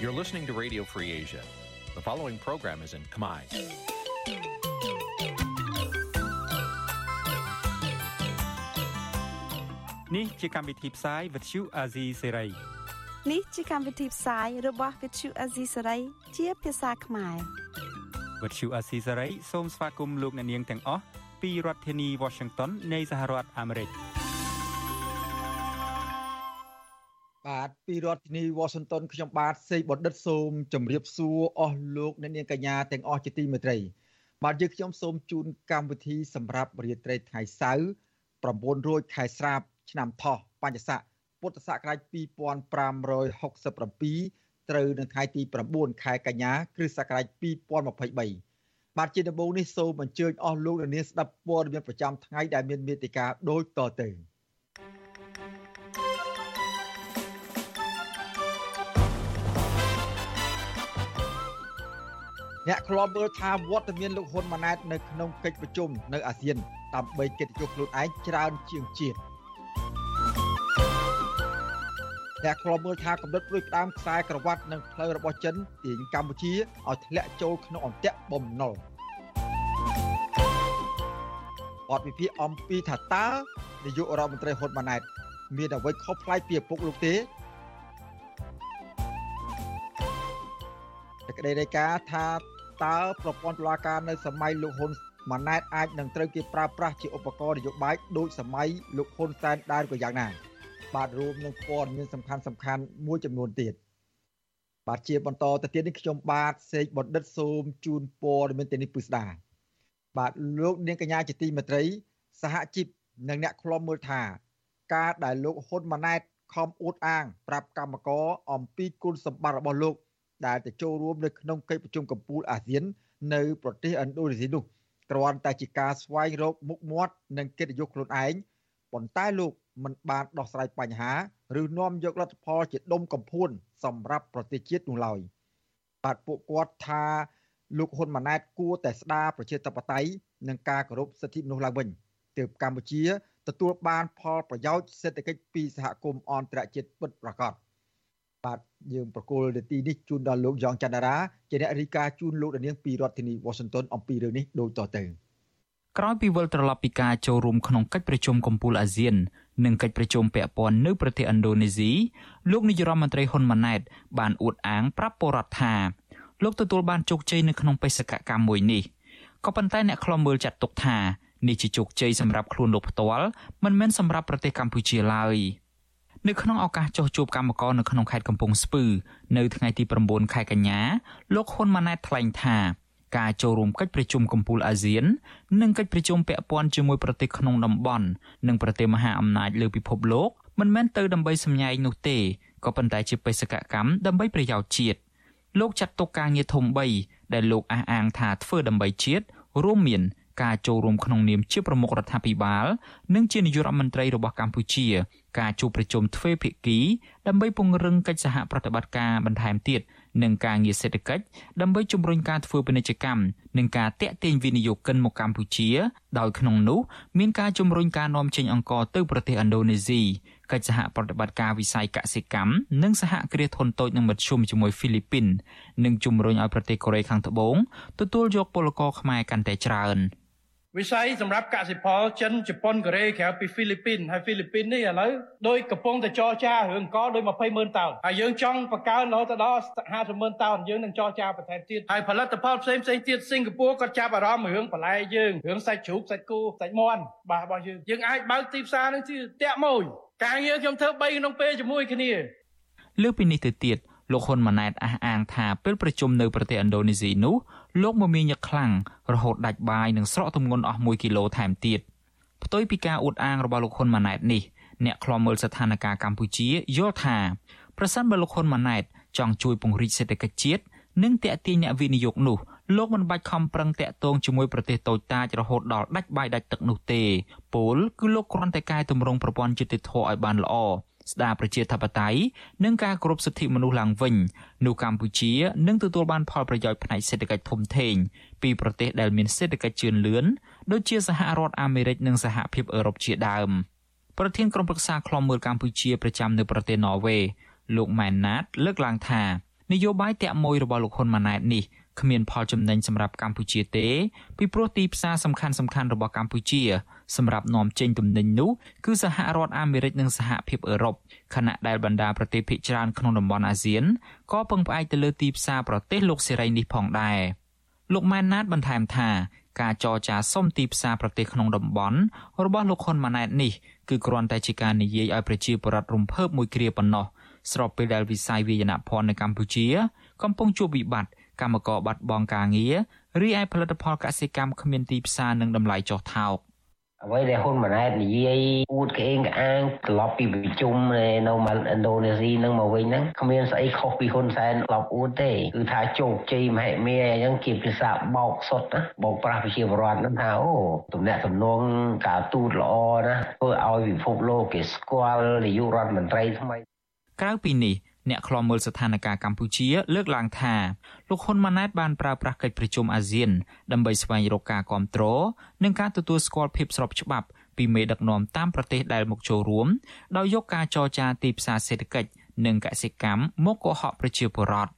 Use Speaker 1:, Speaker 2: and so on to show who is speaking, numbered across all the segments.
Speaker 1: You're listening to Radio Free Asia. The following program is in Khmer.
Speaker 2: នេះជាកម្មវិធីផ្សាយ Vuthu Azizi Serai
Speaker 3: នេះជាកម្មវិធីផ្សាយរបស់ Vuthu Azizi Serai ជាភាសាខ្មែរ
Speaker 2: Vuthu Azizi Serai សូមស្វាគមន៍លោកអ្នកនាងទាំងអស់ពីរដ្ឋធានី Washington នៃសហរដ្ឋអាមេរិក
Speaker 4: ពីរដ្ឋធានី Washington ខ្ញុំបាទសេកបណ្ឌិតសូមជម្រាបសួរអស់លោកអ្នកនាងកញ្ញាទាំងអស់ជាទីមេត្រី បាទយើងខ្ញុំសូមជូនកម្មវិធីសម្រាប់រាត្រីថ្ងៃសៅរ៍900ខែស្រាប ឆ្នាំថោះបញ្ញស័កពុទ្ធសករាជ2567ត្រូវនៅថ្ងៃទី9ខែកញ្ញាគ្រិស្តសករាជ2023បាទជាដំបូងនេះសូមអញ្ជើញអស់លោកអ្នកនាងស្ដាប់ព័ត៌មានប្រចាំថ្ងៃដែលមានមេតិការដូចតទៅ អ្នកខ្លាប់មើលថាវត្តមានលោកហ៊ុនម៉ាណែតនៅក្នុងកិច្ចប្រជុំនៅអាស៊ានដើម្បីកិត្តិយសខ្លួនឯងច្រើនជាងជាតិអ្នកខ្លាប់មើលថាកម្រិតព្រួយផ្ដើមខ្សែក្រវ៉ាត់និងផ្លូវរបស់ចិនទាញកម្ពុជាឲ្យធ្លាក់ចូលក្នុងអន្ទាក់បំណុលបទវិភាគអំពីថាតើនាយករដ្ឋមន្ត្រីហ៊ុនម៉ាណែតមានអ្វីខុសប្លែកពីឪពុកលោកទេ ក្តីរាយការណ៍ថាតើប្រព័ន្ធតុលាការនៅសម័យលោកហ៊ុនម៉ាណែតអាចនឹងត្រូវគេប្រើប្រាស់ជាឧបករណ៍នយោបាយដូចសម័យលោកហ៊ុនសែនដែរក៏យ៉ាងណាបាទរួមនឹងព័ត៌មានសំខាន់សំខាន់មួយចំនួនទៀតបាទជាបន្តទៅទៀតនេះខ្ញុំបាទសេកបណ្ឌិតសូមជូនព័ត៌មានទៅនេះពិស្ដាបាទលោកនាងកញ្ញាជាទីមេត្រី សហជីពនិងអ្នកខ្លំមើលថា ការដែលលោកហ៊ុនម៉ាណែតខំអួតអាងប្រាប់កម្មករអំពីគុណសម្បត្តិរបស់លោក ដែលទៅចូលរួមនៅក្នុងកិច្ចប្រជុំកំពូលអាស៊ាន នៅប្រទេសឥណ្ឌូនេស៊ីនោះគ្រាន់តែជាការស្វែងរកមុខមាត់និងកិត្តិយសខ្លួនឯងប៉ុន្តែលោកមិនបានដោះស្រាយបញ្ហាឬនាំយកលទ្ធផលជាដុំកំភួនសម្រាប់ប្រទេសជាតិនោះឡើយបាទពួកគាត់ថាលោកហ៊ុនម៉ាណែតគួរតែស្ដារប្រជាធិបតេយ្យនិងការគោរពសិទ្ធិមនុស្សឡើងវិញទើបកម្ពុជាទទួលបានផលប្រយោជន៍សេដ្ឋកិច្ចពីសហគមន៍អន្តរជាតិពិតប្រាកដបាទ យើងប្រកូលនាទីនេះជូនដល់លោកយ៉ងច័ន្ទរាជាអ្នករាយការណ៍ជូនលោកនាងពីរដ្ឋធានី Washington អំពីរឿងនេះដូចតទៅ
Speaker 5: ក្រោយពីវិលត្រឡប់ពីការចូលរួមក្នុងកិច្ចប្រជុំកំពូលអាស៊ាននិងកិច្ចប្រជុំពាក់ព័ន្ធនៅប្រទេសឥណ្ឌូនេស៊ីលោកនាយរដ្ឋមន្ត្រីហ៊ុនម៉ាណែត បានអួតអាងប្រាប់ពលរដ្ឋថាលោកទទួលបានជោគជ័យនៅក្នុងបេសកកម្មមួយនេះក៏ប៉ុន្តែអ្នកខ្លំមើលចាត់ទុកថានេះជាជោគជ័យសម្រាប់ខ្លួនលោកផ្ទាល់មិនមែនសម្រាប់ប្រទេសកម្ពុជាឡើយ នៅក្នុងឱកាសចុះជួបកម្មករនៅក្នុងខេត្តកំពង់ស្ពឺនៅថ្ងៃទី9ខែកញ្ញាលោកហ៊ុនម៉ាណែតថ្លែងថាការចូលរួមកិច្ចប្រជុំកំពូលអាស៊ាន និងកិច្ចប្រជុំពាក់ព័ន្ធជាមួយប្រទេសក្នុងតំបន់និងប្រទេសមហាអំណាចលើពិភពលោកមិនមែនទៅដើម្បីសម្ញែងនោះទេក៏ប៉ុន្តែជាបេសកកម្មដើម្បីប្រយោជន៍ជាតិលោកចាត់ទុកការងារធំ3ដែលលោកអះអាងថាធ្វើដើម្បីជាតិរួមមានការចូលរួមក្នុងនាមជាប្រមុខរដ្ឋាភិបាល និងជានាយករដ្ឋមន្ត្រីរបស់កម្ពុជា ការជួបប្រជុំទ្វេភាគីដើម្បីពង្រឹងកិច្ចសហប្រតិបត្តិការបន្ថែមទៀតនិងការងារសេដ្ឋកិច្ចដើម្បីជំរុញការធ្វើពាណិជ្ជកម្មនិងការតាក់ទាញវិនិយោគិនមកកម្ពុជាដោយក្នុងនោះមានការជំរុញការនាំចេញអង្ករទៅប្រទេសឥណ្ឌូនេស៊ីកិច្ចសហប្រតិបត្តិការវិស័យកសិកម្មនិងសហគ្រាសធុនតូចនិងមធ្យមជាមួយហ្វីលីពីននិងជំរុញឲ្យប្រទេសកូរ៉េខាងត្បូងទទួលយកពលករខ្មែរកាន់តែច្រើន។
Speaker 6: វិស័យសម្រាប់កសិផលចិនជប៉ុនកូរ៉េក្រៅពីហ្វីលីពីនហើយហ្វីលីពីននេះឥឡូវដោយកំពុងតែចរចារឿងកដោយ20ម៉ឺនតោនហើយយើងចង់បង្កើនរហូតដល់50ម៉ឺនតោនយើងនឹងចរចាបន្ថែមទៀតហើយផលិតផលផ្សេងផ្សេងទៀតសិង្ហបុរីក៏ចាប់អារម្មណ៍រឿងបន្លែយើងរឿងសាច់ជ្រូកសាច់គោសាច់មាន់បាទរបស់យើងយើងអាចបើកទីផ្សារនឹងជាតាក់មួយការងារខ្ញុំធ្វើ3ក្នុងពេលជាមួយគ្នា
Speaker 5: លើពីនេះទៅទៀតលោកហ៊ុនម៉ាណែតអះអាងថាពេលប្រជុំនៅប្រទេសឥណ្ឌូនេស៊ីនោះ លោកមមាញឹកខ្លាំងរហូតដាច់បាយនិងស្រកទម្ងន់អស់1គីឡូថែមទៀតផ្ទុយពីការអួតអាងរបស់លោកហ៊ុនម៉ាណែតនេះអ្នកខ្លាំមើលស្ថានភាពកម្ពុជាយល់ថាប្រសិនបើលោកហ៊ុនម៉ាណែតចង់ជួយពង្រីកសេដ្ឋកិច្ចជាតិនិងតាក់ទាញអ្នកវិនិយោគនោះលោកមិនបាច់ខំប្រឹងតាក់ទងជាមួយប្រទេសតូចតាចរហូតដល់ដាច់បាយដាច់ទឹកនោះទេពលគឺលោកគ្រាន់តែកែតម្រង់ប្រព័ន្ធយុតិធធឲ្យបានល្អ ស្ដារប្រជាធិបតេយ្យនិងការគោរពសិទ្ធិមនុស្សឡើងវិញនោះកម្ពុជានឹងទទួលបានផលប្រយោជន៍ផ្នែកសេដ្ឋកិច្ចធំធេងពីប្រទេសដែលមានសេដ្ឋកិច្ចជឿនលឿនដូចជាសហរដ្ឋអាមេរិកនិងសហភាពអឺរ៉ុបជាដើមប្រធានក្រុមប្រឹក្សាខ្លំមើលកម្ពុជាប្រចាំនៅប្រទេសន័រវេលោកម៉ែនណាត លើកឡើងថានយោបាយតាក់មួយរបស់លោកហ៊ុនម៉ាណែតនេះគ្មានផលចំណេញសម្រាប់កម្ពុជាទេពីព្រោះទីផ្សារសំខាន់សំខាន់របស់កម្ពុជា សម្រាប់នាំចេញទំនិញនោះគឺសហរដ្ឋអាមេរិកនិងសហភាពអឺរ៉ុបខណៈដែលបណ្ដាប្រទេសភាគច្រើនក្នុងតំបន់អាស៊ានក៏ពឹងផ្អែកទៅលើទីផ្សារប្រទេសលោកសេរីនេះផងដែរលោកម៉ែនណាតបន្ថែមថាការចរចាសុំទីផ្សារប្រទេសក្នុងតំបន់របស់លោកហ៊ុនម៉ាណែតនេះគឺគ្រាន់តែជាការនិយាយឲ្យប្រជាពលរដ្ឋរំភើបមួយគ្រាប៉ុណ្ណោះស្របពេលដែលវិស័យវាយនភ័ណ្ឌនៅកម្ពុជា កំពុងជួបវិបត្តិកម្មករបាត់បង់ការងាររីឯផលិតផលកសិកម្មគ្មានទីផ្សារនិងតម្លៃចុះថោក
Speaker 7: អ្វីដែលហ៊ុនម៉ាណែតនិយាយអួតក្អេងក្អាងត្រឡប់ពីប្រជុំនៅឥណ្ឌូនេស៊ីនឹងមកវិញហ្នឹងគ្មានស្អីខុសពីហ៊ុនសែនត្រឡប់អួតទេគឺថាជោគជ័យមហិមាអញ្ចឹងជាភាសាបោកសុតណាបោកប្រាស់ប្រជាពលរដ្ឋហ្នឹងថាអូទំនាក់ទំនងការទូតល្អណាធ្វើឲ្យពិភពលោកគេស្គាល់នាយករដ្ឋមន្ត្រីថ្មី
Speaker 5: ក្រៅពីនេះ អ្នកខ្លាំមើលស្ថានភាពកម្ពុជា លើកឡើងថាលោកហ៊ុនម៉ាណែតបានប្រើប្រាស់កិច្ចប្រជុំអាស៊ានដើម្បីស្វែងរកការគ្រប់គ្រងនិងការទទួលស្គាល់ភាពស្របច្បាប់ពីមេដឹកនាំតាមប្រទេសដែលមកចូលរួមដោយយកការចរចាទីផ្សារសេដ្ឋកិច្ចនិងកសិកម្មមកកុហកប្រជាពលរដ្ឋ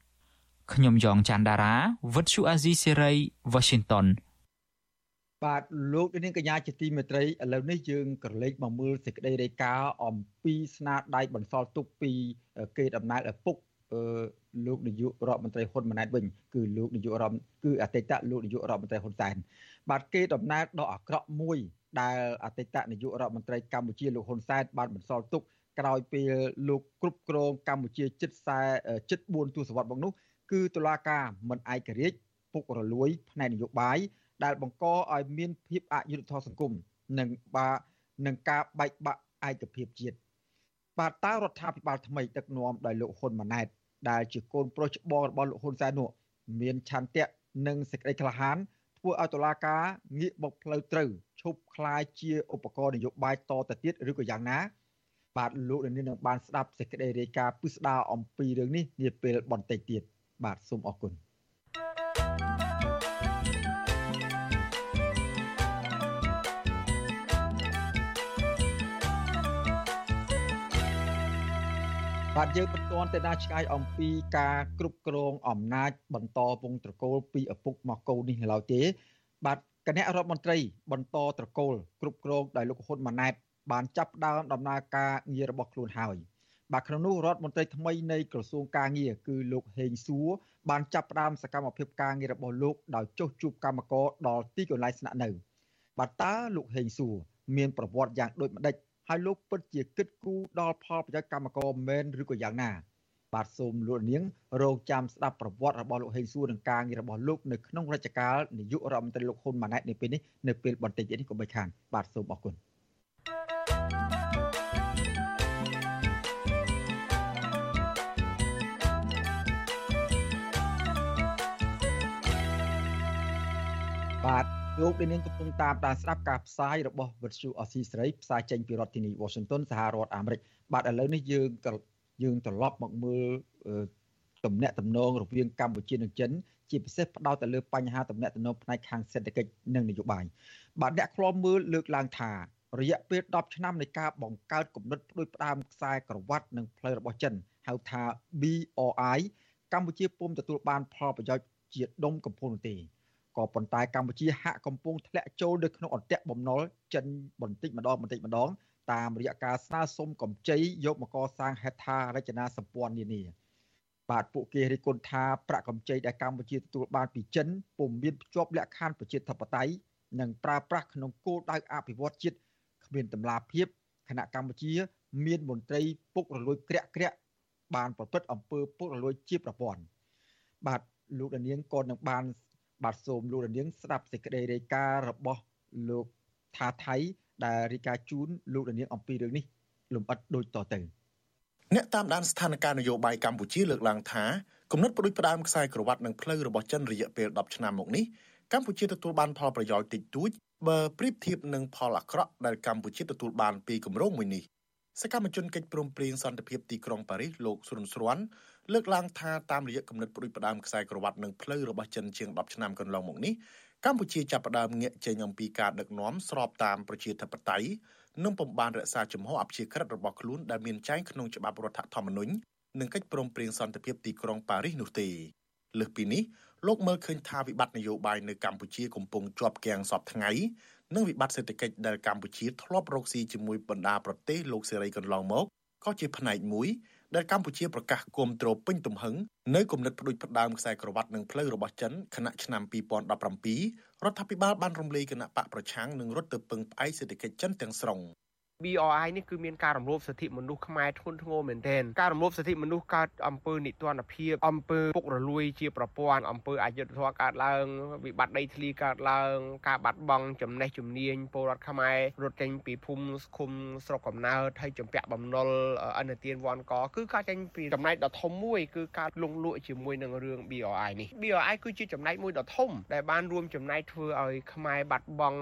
Speaker 5: ខ្ញុំយ៉ងច័ន្ទដារាវិទ្យុអាស៊ីសេរី Washington
Speaker 4: បាទលោកនាងកញ្ញាជាទីមេត្រីឥឡូវនេះយើងក្រឡេកមកមើលសេចក្តីរាយការណ៍អំពីស្នាដៃបន្សល់ទុកពីគេដំណើរឪពុកលោកនាយករដ្ឋមន្ត្រីហ៊ុនម៉ាណែតវិញគឺលោកនាយករដ្ឋគឺអតីតលោកនាយករដ្ឋមន្ត្រីហ៊ុនសែនបាទគេដំណើរដ៏អាក្រក់មួយ ដែលអតីតនាយករដ្ឋមន្ត្រីកម្ពុជាលោកហ៊ុនសែនបានបន្សល់ទុកក្រោយពេលលោកគ្រប់គ្រងកម្ពុជាជិត40ជិត4ទសវត្សរ៍មកនោះគឺតុលាការមិនឯករាជ្យពុករលួយផ្នែកនយោបាយ ដែលបង្កឲ្យមានភាពអយុត្តិធម៌សង្គមនិងបានឹងការបែកបាក់ឯកភាពជាតិបាទតើរដ្ឋាភិបាលថ្មីដឹកនាំដោយលោកហ៊ុនម៉ាណែតដែលជាកូនប្រុសច្បងរបស់លោកហ៊ុនសែននោះមានឆន្ទៈនិងសេចក្តីក្លាហានធ្វើឲ្យតុលាការងាកមកផ្លូវត្រូវឈប់คลายជាឧបករណ៍នយោបាយតទៅទៀតឬក៏យ៉ាងណា បាទលោកនាងនឹងបានស្ដាប់សេចក្តីរាយការណ៍ពិស្ដារអំពីរឿងនេះនាពេលបន្តិចទៀតបាទសូមអរគុណ បាទយើងមិនទាន់ទៅណាឆ្ងាយអំពីការគ្រប់គ្រងអំណាចបន្តវងត្រកូលពីឪពុកមកកូននេះឡើយទេ បាទគណៈរដ្ឋមន្ត្រីបន្តត្រកូលគ្រប់គ្រងដោយលោកហ៊ុនម៉ាណែតបានចាប់ផ្ដើមដំណើរការងាររបស់ខ្លួនហើយបាទក្នុងនោះរដ្ឋមន្ត្រីថ្មីនៃក្រសួងការងារគឺលោកហេងសួរបានចាប់ផ្ដើមសកម្មភាពការងាររបស់លោកដោយចុះជួបកម្មករដល់ទីកន្លែងស្នាក់នៅបាទតើលោកហេងសួរមានប្រវត្តិយ៉ាងដូចម្ដេច ហើយលោកពិតជាគិតគូរដល់ផលប្រយោជន៍កម្មករមែនឬក៏យ៉ាងណា បាទសូមលោកនាងរងចាំស្ដាប់ប្រវត្តិរបស់លោកហេងសួរនិងការងាររបស់លោកនៅក្នុងរជ្ជកាលនាយករដ្ឋមន្ត្រីលោកហ៊ុនម៉ាណែតនៅពេលនេះនៅពេលបន្តិចទៀតនេះកុំបីខានបាទសូមអរគុណ លោកដែលនាងកំពុងតាមដានស្ដាប់ការផ្សាយរបស់វិទ្យុអស៊ីសេរីផ្សាយចេញពីរដ្ឋធានី Washington សហរដ្ឋអាមេរិកបាទឥឡូវនេះយើងយើងត្រឡប់មកមើលទំនាក់ទំនងរវាងកម្ពុជានិងចិនជាពិសេសផ្ដោតទៅលើបញ្ហាទំនាក់ទំនងផ្នែកខាងសេដ្ឋកិច្ចនិងនយោបាយបាទអ្នកខ្លាំមើលលើកឡើងថារយៈពេល10ឆ្នាំនៃការបង្កើតគំនិតផ្ដួចផ្ដើមខ្សែក្រវ៉ាត់និងផ្លូវរបស់ចិនហៅថា BRI កម្ពុជាពុំទទួលបានផលប្រយោជន៍ជាដុំកំភួនទេ ក៏ប៉ុន្តែកម្ពុជាហាក់កំពុងធ្លាក់ចូលនៅក្នុងអន្ទាក់បំណុលចិនបន្តិចម្ដងបន្តិចម្ដង តាមរយៈការស្នើសុំកម្ចីយកមកកសាងហេដ្ឋារចនាសម្ព័ន្ធនានាបាទពួកគេរិះគន់ថាប្រាក់កម្ចីដែលកម្ពុជាទទួលបានពីចិនពុំមានភ្ជាប់លក្ខខណ្ឌប្រជាធិបតេយ្យនិងប្រើប្រាស់ក្នុងគោលដៅអភិវឌ្ឍជាតិគ្មានតម្លាភាពគណៈកម្ពុជា មានមន្ត្រីពុករលួយក្រាក់ក្រាក់បានប្រព្រឹត្តអំពើពុករលួយជាប្រព័ន្ធបាទលោកដានៀងក៏នឹងបាន បាទសូមលោករនាងស្ដាប់សេចក្តីរាយការណ៍របស់លោកថាថៃដែលរាយការណ៍ជូនលោករនាងអំពីរឿងនេះលំអិតដូចតទៅ
Speaker 8: អ្នកតាមដានស្ថានភាពនយោបាយកម្ពុជាលើកឡើងថាគំនិតផ្ដួចផ្ដើមខ្សែក្រវ៉ាត់និងផ្លូវរបស់ចិនរយៈពេល10ឆ្នាំមកនេះកម្ពុជាទទួលបានផលប្រយោជន៍តិចតួចបើប្រៀបធៀបនឹងផលអាក្រក់ដែលកម្ពុជាទទួលបានពីគម្រោងមួយនេះសកម្មជនកិច្ចព្រមព្រៀងសន្តិភាពទីក្រុងប៉ារីសលោកស៊ុនស្រាន់លើកឡើងថាតាមរយៈគំនិតប្រួយផ្ដើមខ្សែក្រវ៉ាត់និងផ្លូវរបស់ចិនជាង10ឆ្នាំកន្លងមកនេះកម្ពុជាចាប់ផ្ដើមងាកចេញអំពីការដឹកនាំស្របតាមប្រជាធិបតេយ្យនិងពំបានរក្សាជំហរអព្យាក្រឹតរបស់ខ្លួនដែលមានចែងក្នុងច្បាប់រដ្ឋធម្មនុញ្ញនិងកិច្ចព្រមព្រៀងសន្តិភាពទីក្រុងប៉ារីសនោះទេលើសពីនេះលោកមើលឃើញថាវិបត្តិនយោបាយនៅកម្ពុជាកំពុងជាប់គាំងសពថ្ងៃនិងវិបត្តិសេដ្ឋកិច្ចដែលកម្ពុជាធ្លាប់រកស៊ីជាមួយបណ្ដាប្រទេសលោកសេរីកន្លងមកក៏ជាផ្នែកមួយ ដែលកម្ពុជាប្រកាសគាំទ្រពេញទំហឹងនៅគំនិតផ្ដួចផ្ដើមខ្សែក្រវ៉ាត់និងផ្លូវរបស់ចិនខណៈឆ្នាំ2017រដ្ឋាភិបាលបានរំលាយគណៈបកប្រឆាំងនិងរត់ទៅពឹងផ្អែកសេដ្ឋកិច្ចចិនទាំងស្រុង
Speaker 9: BRI នេះគឺមានការរំលោភសិទ្ធិមនុស្សខ្មែរធ្ងន់ធ្ងរមែនទែនការរំលោភសិទ្ធិមនុស្សកើតអំពើនិទានភាពអំពើពុករលួយជាប្រព័ន្ធអំពើអយុត្តិធម៌កើតឡើងវិបត្តិដីធ្លីកើតឡើង ការបាត់បង់ចំណេះជំនាញពលរដ្ឋខ្មែររត់ចេញពីភូមិឃុំស្រុកកំណើតហើយចម្ពាក់បំណុលអនុទានវ៉ាន់កគឺការចេញពីចំណែកដ៏ធំមួយគឺការលងលក់ជាមួយនឹងរឿង BRI នេះ BRI គឺជាចំណែកមួយដ៏ធំដែលបានរួមចំណែកធ្វើឲ្យខ្មែរបាត់បង់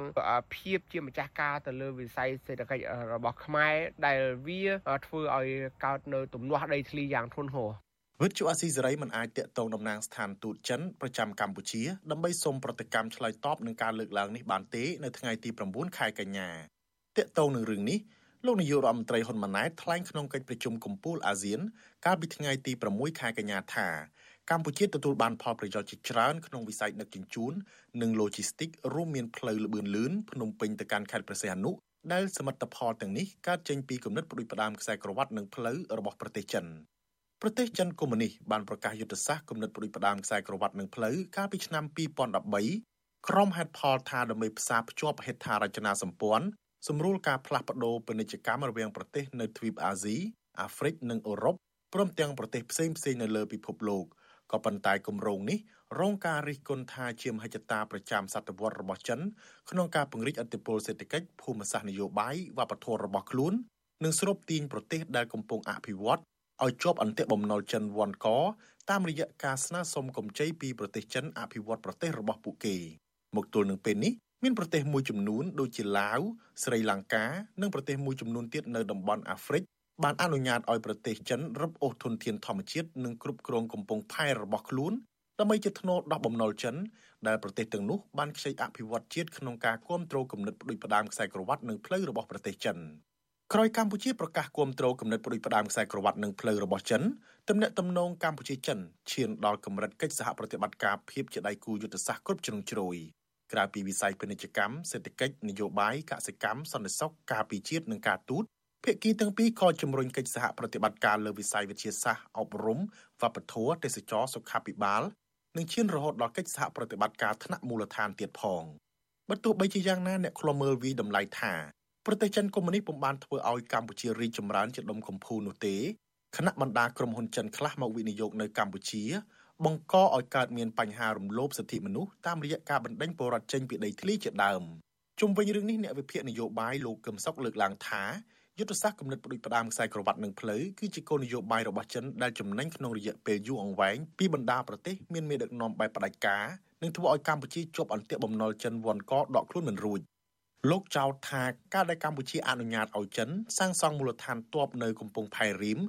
Speaker 9: ភាពជាម្ចាស់ការទៅលើវិស័យសេដ្ឋកិច្ចរបស់ខ្មែរដែលវាធ្វើឲ្យកើតនៅទំនាស់ដីធ្លីយ៉ាងធ្ងន់ធ្ងរ
Speaker 8: វិទ្យុអាស៊ីសេរីមិនអាចតាក់ទងតំណាងស្ថានទូតចិនប្រចាំកម្ពុជាដើម្បីសូមប្រតិកម្មឆ្លើយតបនឹងការលើកឡើងនេះបានទេនៅថ្ងៃទី9ខែកញ្ញាតាក់ទងនឹងរឿងនេះលោកនាយករដ្ឋមន្ត្រីហ៊ុនម៉ាណែតថ្លែងក្នុងកិច្ចប្រជុំកំពូលអាស៊ាន កាលពីថ្ងៃទី6ខែកញ្ញាថាកម្ពុជាទទួលបានផលប្រយោជន៍ជាច្រើនក្នុងវិស័យដឹកជញ្ជូននិង Logistics រួមមានផ្លូវលបឿនលឿនភ្នំពេញទៅកាន់ខេត្តព្រះសីហនុ ដែលសមិទ្ធផលទាំងនេះកើតចេញពីគំនិតផ្ដួចផ្ដើមខ្សែក្រវ៉ាត់និងផ្លូវរបស់ប្រទេសចិនប្រទេសចិនកុម្មុយនីសបានប្រកាសយុទ្ធសាស្ត្រគំនិតផ្ដួចផ្ដើមខ្សែក្រវ៉ាត់និងផ្លូវកាលពីឆ្នាំ2013ក្រុមហេតុផលថាដើម្បីផ្សារភ្ជាប់ហេដ្ឋារចនាសម្ព័ន្ធសម្រួលការផ្លាស់ប្ដូរពាណិជ្ជកម្មរវាងប្រទេសនៅទ្វីបអាស៊ីអាហ្វ្រិកនិងអឺរ៉ុបព្រមទាំងប្រទេសផ្សេងៗនៅលើពិភពលោកក៏ប៉ុន្តែគម្រោងនេះ រងការរិះគន់ថាជាមហិច្ឆតាប្រចាំសតវត្សរបស់ចិនក្នុងការពង្រីកអធិបតេយ្យសេដ្ឋកិច្ចភូមិសាស្ត្រនយោបាយវប្បធម៌របស់ខ្លួននិងស្រូបទាញប្រទេសដែលកំពុងអភិវឌ្ឍឲ្យជាប់អន្ទាក់បំណុលចិនវ៉ាន់កតាមរយៈការស្នើសុំកម្ចីពីប្រទេសចិនអភិវឌ្ឍប្រទេសរបស់ពួកគេមកទល់នឹងពេលនេះមានប្រទេសមួយចំនួនដូចជាឡាវស្រីលង្កានិងប្រទេសមួយចំនួនទៀតនៅតំបន់អាហ្វ្រិកបានអនុញ្ញាតឲ្យប្រទេសចិនរឹបអូសធនធានធម្មជាតិនិងគ្រប់គ្រងកំពង់ផែរបស់ខ្លួន ដើម្បីជាធ្នូដោះបំណុលចិនដែលប្រទេសទាំងនោះបានខ្ចីអភិវឌ្ឍជាតិក្នុងការគ្រប់គ្រងគំនិតផ្ដួចផ្ដើមខ្សែក្រវ៉ាត់និងផ្លូវរបស់ប្រទេសចិនក្រោយកម្ពុជាប្រកាសគ្រប់គ្រងគំនិតផ្ដួចផ្ដើមខ្សែក្រវ៉ាត់និងផ្លូវរបស់ចិនទំនាក់ទំនងកម្ពុជាចិនឈានដល់កម្រិតកិច្ចសហប្រតិបត្តិការភាពជាដៃគូយុទ្ធសាស្ត្រគ្រប់ជ្រុងជ្រោយក្រៅពីវិស័យពាណិជ្ជកម្មសេដ្ឋកិច្ចនយោបាយកសិកម្មសន្តិសុខការពីជាតិនិងការទូតភាគីទាំងពីរក៏ជំរុញកិច្ចសហប្រតិបត្តិការលើវិស័យវិទ្យាសាស្ត្រអប់រំវប្បធម៌ទេសចរសុខាភិបាល និងឈានរហូតដល់កិច្ចសហប្រតិបត្តិការថ្នាក់មូលដ្ឋានទៀតផងបើទោះបីជាយ៉ាងណាអ្នកខ្លមើលវីតម្លៃថាប្រទេសចិនកុម្មុយនីសពុំបានធ្វើឲ្យកម្ពុជារីកចម្រើនជាដុំកំភួននោះទេគណៈបណ្ដាក្រុមហ៊ុនចិនខ្លះមកវិនិយោគនៅកម្ពុជា បង្កឲ្យកើតមានបញ្ហារំលោភសិទ្ធិមនុស្សតាមរយៈការបណ្ដេញពលរដ្ឋចេញពីដីធ្លីជាដើមជុំវិញរឿងនេះអ្នកវិភាគនយោបាយលោកកឹមសុខលើកឡើងថា យុទ្ធសាស្ត្រគំនិតផ្ដួចផ្ដើមខ្សែក្រវ៉ាត់និងផ្លូវគឺជាគោលនយោបាយរបស់ចិនដែលចំណេញក្នុងរយៈពេលយូរអង្វែងពីបណ្ដាប្រទេសមានមេដឹកនាំបែបផ្ដាច់ការនិងធ្វើឲ្យកម្ពុជាជាប់អន្ទាក់បំណុលចិនវ៉ាន់កដកខ្លួនមិនរួចលោកចោទថាការដែលកម្ពុជាអនុញ្ញាតឲ្យចិនសាងសង់មូលដ្ឋានទ័ពនៅកំពង់ផែរៀម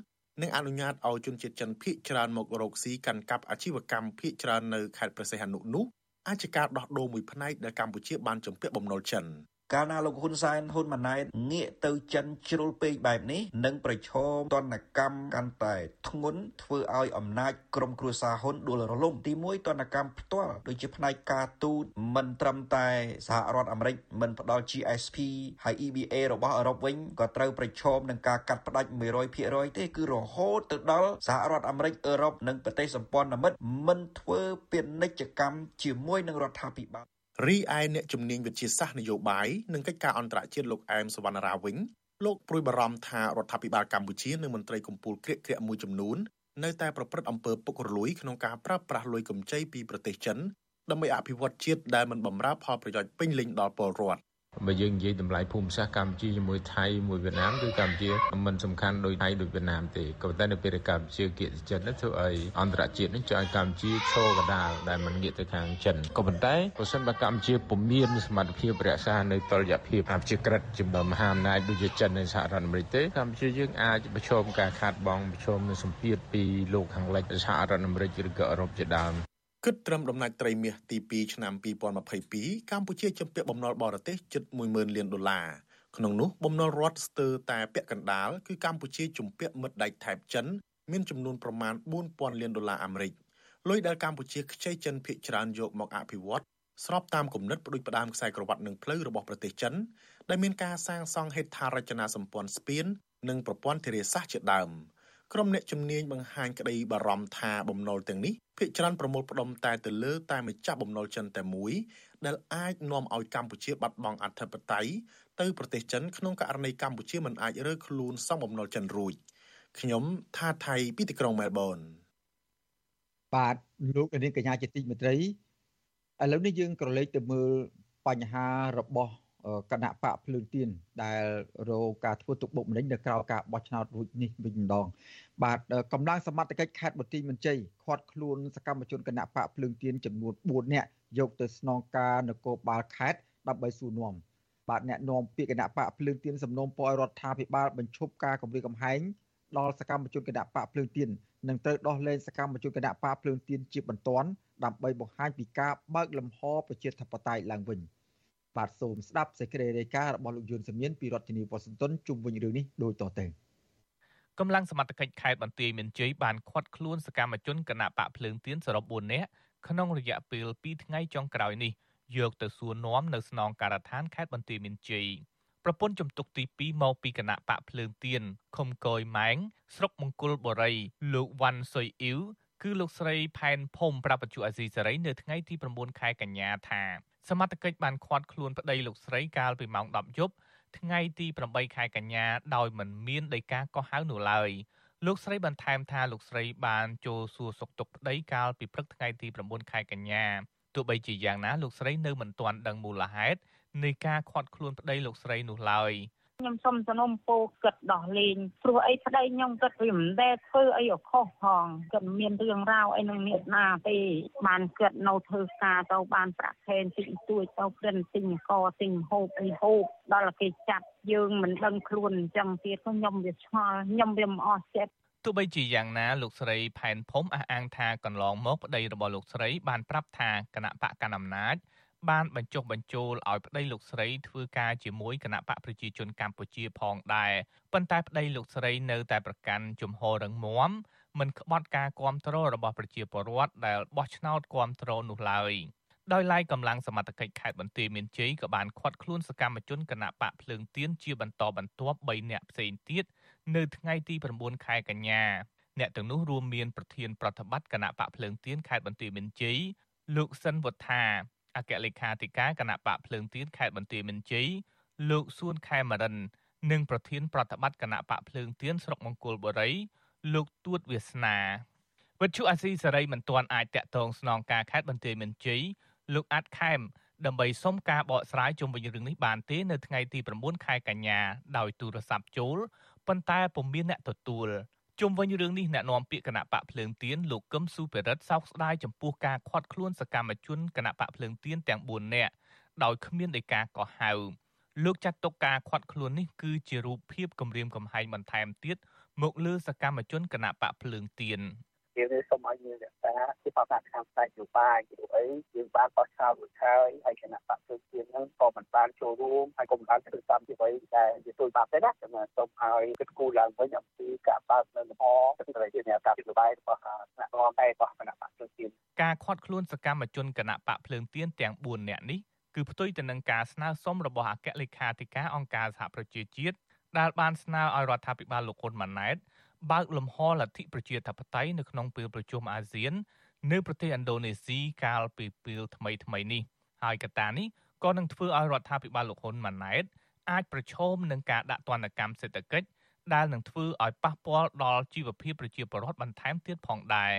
Speaker 8: និងអនុញ្ញាតឲ្យជនជាតិចិនភៀសច្រើនមករកស៊ីកាន់កាប់អាជីវកម្មភៀសច្រើននៅខេត្តព្រះសីហនុនោះអាចជាការដោះដូរមួយផ្នែកដែលកម្ពុជាបានជំពាក់បំណុលចិន។
Speaker 10: កាលណាលោកហ៊ុនសែនហ៊ុនម៉ាណែតងាកទៅចិនជ្រុលពេកបែបនេះនឹងប្រឈមទណ្ឌកម្មកាន់តែធ្ងន់ធ្វើឲ្យអំណាចក្រុមគ្រួសារហ៊ុនដួលរលំទី1ទណ្ឌកម្មផ្ទាល់ដូចជាផ្នែកការទូតមិនត្រឹមតែសហរដ្ឋអាមេរិកមិនផ្ដល់ GSP ហើយ EBA របស់អឺរ៉ុបវិញក៏ត្រូវប្រឈមនឹងការកាត់ផ្ដាច់100%ទេគឺរហូតទៅដល់សហរដ្ឋអាមេរិកអឺរ៉ុបនិងប្រទេសសម្ព័ន្ធមិត្តមិនធ្វើពាណិជ្ជកម្មជាមួយនឹងរដ្ឋាភិបាល
Speaker 8: រីឯអ្នកជំនាញវិទ្យាសាស្ត្រនយោបាយនិងកិច្ចការអន្តរជាតិលោកអែមសវណ្ណរាវិញលោកព្រួយបារម្ភថារដ្ឋាភិបាលកម្ពុជានិងមន្ត្រីកម្ពុជាក្រាកក្រាកមួយចំនួននៅតែប្រព្រឹត្តអំពើពុករលួយក្នុងការប្រើប្រាស់លុយកម្ចីពីប្រទេសចិនដើម្បីអភិវឌ្ឍជាតិដែលមិនបម្រើផលប្រយោជន៍ពេញលេញដល់ពលរដ្ឋ
Speaker 11: បើយើងនិយាយតម្លៃភូមិសាស្ត្រកម្ពុជាជាមួយថៃមួយវៀតណាមគឺកម្ពុជាមិនសំខាន់ដូចថៃដូចវៀតណាមទេក៏ប៉ុន្តែនៅពេលដែលកម្ពុជាគៀកចិនធ្វើឲ្យអន្តរជាតិនេះចង់ឲ្យកម្ពុជាឈរកដាលដែលមិនងាកទៅខាងចិនក៏ប៉ុន្តែបើសិនបើកម្ពុជាពុំមានសមត្ថភាពរក្សានៅតុល្យភាពប្រជាក្រិតជាមួយមហាអំណាចដូចជាចិននិងសហរដ្ឋអាមេរិកទេកម្ពុជាយើងអាចប្រឈមការខាតបង់ប្រឈមនឹងសម្ពាធពីលោកខាងលិចសហរដ្ឋអាមេរិកឬក៏អឺរ៉ុបជាដើម
Speaker 8: គិតត្រឹមដំណាច់ត្រីមាសទី2ឆ្នាំ2022កម្ពុជាជំពាក់បំណុលបរទេសជិត10000លានដុល្លារក្នុងនោះបំណុលរដ្ឋស្ទើរតែពាក់កណ្ដាលគឺកម្ពុជាជំពាក់មិត្តដៃថៃចិនមានចំនួនប្រមាណ4000លានដុល្លារអាមេរិកលុយដែលកម្ពុជាខ្ចីចិនភាគច្រើនយកមកអភិវឌ្ឍស្របតាមគំនិតផ្ដួចផ្ដើមខ្សែក្រវ៉ាត់និងផ្លូវរបស់ប្រទេសចិនដែលមានការសាងសង់ហេដ្ឋារចនាសម្ព័ន្ធស្ពាន និងប្រព័ន្ធធារាសាស្ត្រជាដើម ក្រុមអ្នកជំនាញបង្ហាញក្តីបារម្ភថាបំណុលទាំងនេះភាគច្រើនប្រមូលផ្ដុំតែទៅលើតែម្ចាស់បំណុលចិនតែមួយ ដែលអាចនាំឲ្យកម្ពុជាបាត់បង់អធិបតេយ្យទៅប្រទេសចិនក្នុងករណីកម្ពុជាមិនអាចរើខ្លួនសងបំណុលចិនរួចខ្ញុំថាថៃពីទីក្រុងមែលប៊ន
Speaker 4: បាទលោកនាងកញ្ញាជាទីមេត្រីឥឡូវនេះយើងក្រឡេកទៅមើលបញ្ហារបស់ គណៈបកភ្លើងទៀនដែលរងការធ្វើទុកបុកម្នេញនៅក្រៅការបោះឆ្នោតរួចនេះវិញម្ដងបាទកម្លាំងសមត្ថកិច្ចខេត្តបន្ទាយមានជ័យខាត់ខ្លួនសកម្មជនគណៈបកភ្លើងទៀនចំនួន4នាក់យកទៅស្នងការនគរបាលខេត្តដើម្បីសួរនាំបាទអ្នកនាំពាក្យគណៈបកភ្លើងទៀនសំណូមពរឲ្យរដ្ឋាភិបាលបញ្ឈប់ការគម្រាមកំហែងដល់សកម្មជនគណៈបកភ្លើងទៀននិងត្រូវដោះលែងសកម្មជនគណៈបកភ្លើងទៀនជាបន្ទាន់ដើម្បីបង្ហាញពីការបើកលំហប្រជាធិបតេយ្យឡើងវិញ បាទសូមស្ដាប់សេចក្តីរាយការណ៍របស់លោកយុនសមៀនពីរដ្ឋធានីវ៉ាស៊ីនតោនជុំវិញរឿងនេះដូចតទៅ
Speaker 12: កម្លាំងសមត្ថកិច្ចខេត្តបន្ទាយមានជ័យបានឃាត់ខ្លួនសកម្មជនគណៈបកភ្លើងទៀនសរុប4នាក់ក្នុងរយៈពេល2ថ្ងៃចុងក្រោយនេះយកទៅសួរនាំនៅស្នងការដ្ឋានខេត្តបន្ទាយមានជ័យប្រពន្ធជំទុកទី2មកពីគណៈបកភ្លើងទៀនខុំកយម៉ែងស្រុកមង្គលបុរីលោកវ៉ាន់សុយអ៊ីវគឺលោកស្រីផែនភូមិប្រពន្ធអាស៊ីសេរីនៅថ្ងៃទី9ខែកញ្ញាថា សមត្ថកិច្ចបានឃាត់ខ្លួនប្តីលោកស្រីកាលពីម៉ោង10យប់ថ្ងៃទី8ខែកញ្ញាដោយមិនមានដីកាកោះហៅនោះឡើយលោកស្រីបានថែមថាលោកស្រីបានចូលសួរសុខទុក្ខប្តីកាលពីព្រឹកថ្ងៃទី9ខែកញ្ញាទោះបីជាយ៉ាងណាលោកស្រីនៅមិនទាន់ដឹងមូលហេតុនៃការខាត់ខ្លួនប្តីលោកស្រីនោះឡើយ
Speaker 13: ខ្ញុំសុំសនំពោគិតដោះលែងព្រោះអីប្តីខ្ញុំគិតវាមិនដែលធ្វើអីអខុសផងគិតមានរឿងរ៉ាវអីនឹងអ្នកណាទេបានគិតនៅធ្វើការទៅបានប្រាក់ខែតិចតួចទៅព្រិនទិញកទិញហូបអីហូបដល់គេចាប់យើងមិនដឹងខ្លួនអញ្ចឹងទៀតខ្ញុំវាឆ្ងល់ខ្ញុំវាមិនអស់ចិត្ត
Speaker 12: ទោះបីជាយ៉ាងណាលោកស្រីផែនភូមិអះអាងថាកន្លងមកប្តីរបស់លោកស្រីបានប្រាប់ថាគណៈបកកណ្ដាលអំណាច បានបញ្ចុះបញ្ចូលឲ្យប្តីលោកស្រីធ្វើការជាមួយគណៈបកប្រជាជនកម្ពុជាផងដែរប៉ុន្តែប្តីលោកស្រីនៅតែប្រកាន់ជំហររឹងមាំមិនក្បត់ការគ្រប់គ្រងរបស់ប្រជាពលរដ្ឋដែលបោះឆ្នោតគ្រប់គ្រងនោះឡើយដោយឡែកកម្លាំងសមត្ថកិច្ចខេត្តបន្ទាយមានជ័យក៏បានឃាត់ខ្លួនសកម្មជនគណៈបកភ្លើងទៀនជាបន្តបន្ទាប់3នាក់ផ្សេងទៀតនៅថ្ងៃទី9ខែកញ្ញាអ្នកទាំងនោះរួមមានប្រធានប្រតិបត្តិគណៈបកភ្លើងទៀនខេត្តបន្ទាយមានជ័យលោកសិនវុទ្ធា អគ្គលេខាធិការគណៈបកភ្លើងទៀនខេត្តបន្ទាយមានជ័យលោកសួនខេមរិន និងប្រធានប្រតិបត្តិគណៈបកភ្លើងទៀនស្រុកមង្គលបុរី លោកទួតវាសនាវិទ្យុអាស៊ីសេរីមិនទាន់អាចតាក់ទងស្នងការខេត្តបន្ទាយមានជ័យលោកអាត់ខេមដើម្បីសុំការបកស្រាយជុំវិញរឿងនេះបានទេនៅថ្ងៃទី9ខែកញ្ញាដោយទូរស័ព្ទចូលប៉ុន្តែពុំមានអ្នកទទួល ជុំវិញរឿងនេះអ្នកនាំពាក្យគណៈបកភ្លើងទៀនលោកកឹមសុភិរិទ្ធសោកស្ដាយចំពោះការខាត់ខ្លួនសកម្មជនគណៈបកភ្លើងទៀនទាំង4នាក់ដោយគ្មានដីកាកោះហៅលោកចាត់ទុកការខាត់ខ្លួននេះគឺជារូបភាពគម្រាមកំហែងបន្ថែមទៀតមកលើសកម្មជនគណៈបកភ្លើងទៀន
Speaker 14: យើងសូមឲ្យយើងរក្សាជាបទកម្មផ្នែកនយោបាយពីអីយើងបានបោះឆ្នោតរួចហើយហើយគណៈបព្វជិជននឹងក៏មិនបានចូលរួមហើយក៏មិនបានធ្វើតាមជាអ្វីដែលជាទូលបាត់ទេណាខ្ញុំសូមឲ្យគិតគូរឡើងវិញអំពីការបើកនៅលំហទៅជាអ្នកការនយោបាយរបស់ថ្នាក់រដ្ឋតែរបស់គណៈបព្វជិជន
Speaker 12: ការខាត់ខ្លួនសកម្មជនគណៈបកភ្លើងទៀនទាំង4នាក់នេះគឺផ្ទុយទៅនឹងការស្នើសុំរបស់អគ្គលេខាធិការអង្គការសហប្រជាជាតិដែលបានស្នើឲ្យរដ្ឋាភិបាលលោកហ៊ុនម៉ាណែត បើកលំហលទ្ធិប្រជាធិបតេយ្យនៅក្នុងពេលប្រជុំអាស៊ាន នៅប្រទេសឥណ្ឌូនេស៊ីកាលពីពេលថ្មីថ្មីនេះហើយកត្តានេះក៏នឹងធ្វើឲ្យរដ្ឋាភិបាលលោកហ៊ុនម៉ាណែតអាចប្រឈមនឹងការដាក់ទណ្ឌកម្មសេដ្ឋកិច្ចដែលនឹងធ្វើឲ្យប៉ះពាល់ដល់ជីវភាពប្រជាពលរដ្ឋបន្ថែមទៀតផងដែរ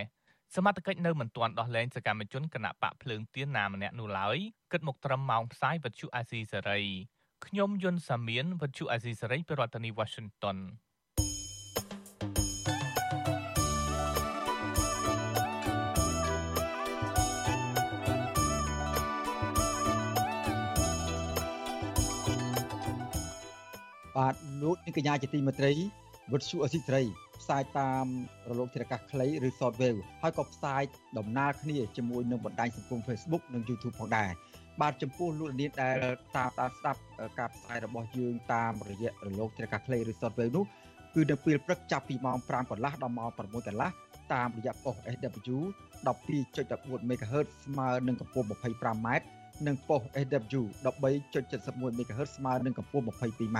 Speaker 12: សមត្ថកិច្ចនៅមិនទាន់ដោះលែងសកម្មជនគណៈបកភ្លើងទៀនណាម្នាក់នោះឡើយគិតមកត្រឹមម៉ោងផ្សាយវិទ្យុអាស៊ីសេរីខ្ញុំយុនសាមៀនវិទ្យុអាស៊ីសេរីពីរដ្ឋធានី Washington
Speaker 4: បាទលោកនាងកញ្ញាជាទីមេត្រីវិទ្យុអសិរ័យផ្សាយតាមរលកធារកាសខ្លីឬ Shortwave ហើយក៏ផ្សាយដំណើរគ្នាជាមួយនឹងបណ្ដាញសង្គម Facebook និង YouTube ផងដែរបាទចំពោះលោកនាងដែលតាមតាមស្ដាប់ការផ្សាយរបស់យើងតាមរយៈរលកធារកាសខ្លីឬ Shortwave នោះគឺនៅពេលព្រឹកចាប់ពីម៉ោង5កន្លះដល់ម៉ោង6កន្លះតាមរយៈប៉ុស SW 12.14 MHz ស្មើនឹងកម្ពស់ 25m និងប៉ុស SW 13.71 MHz ស្មើនឹងកម្ពស់ 22m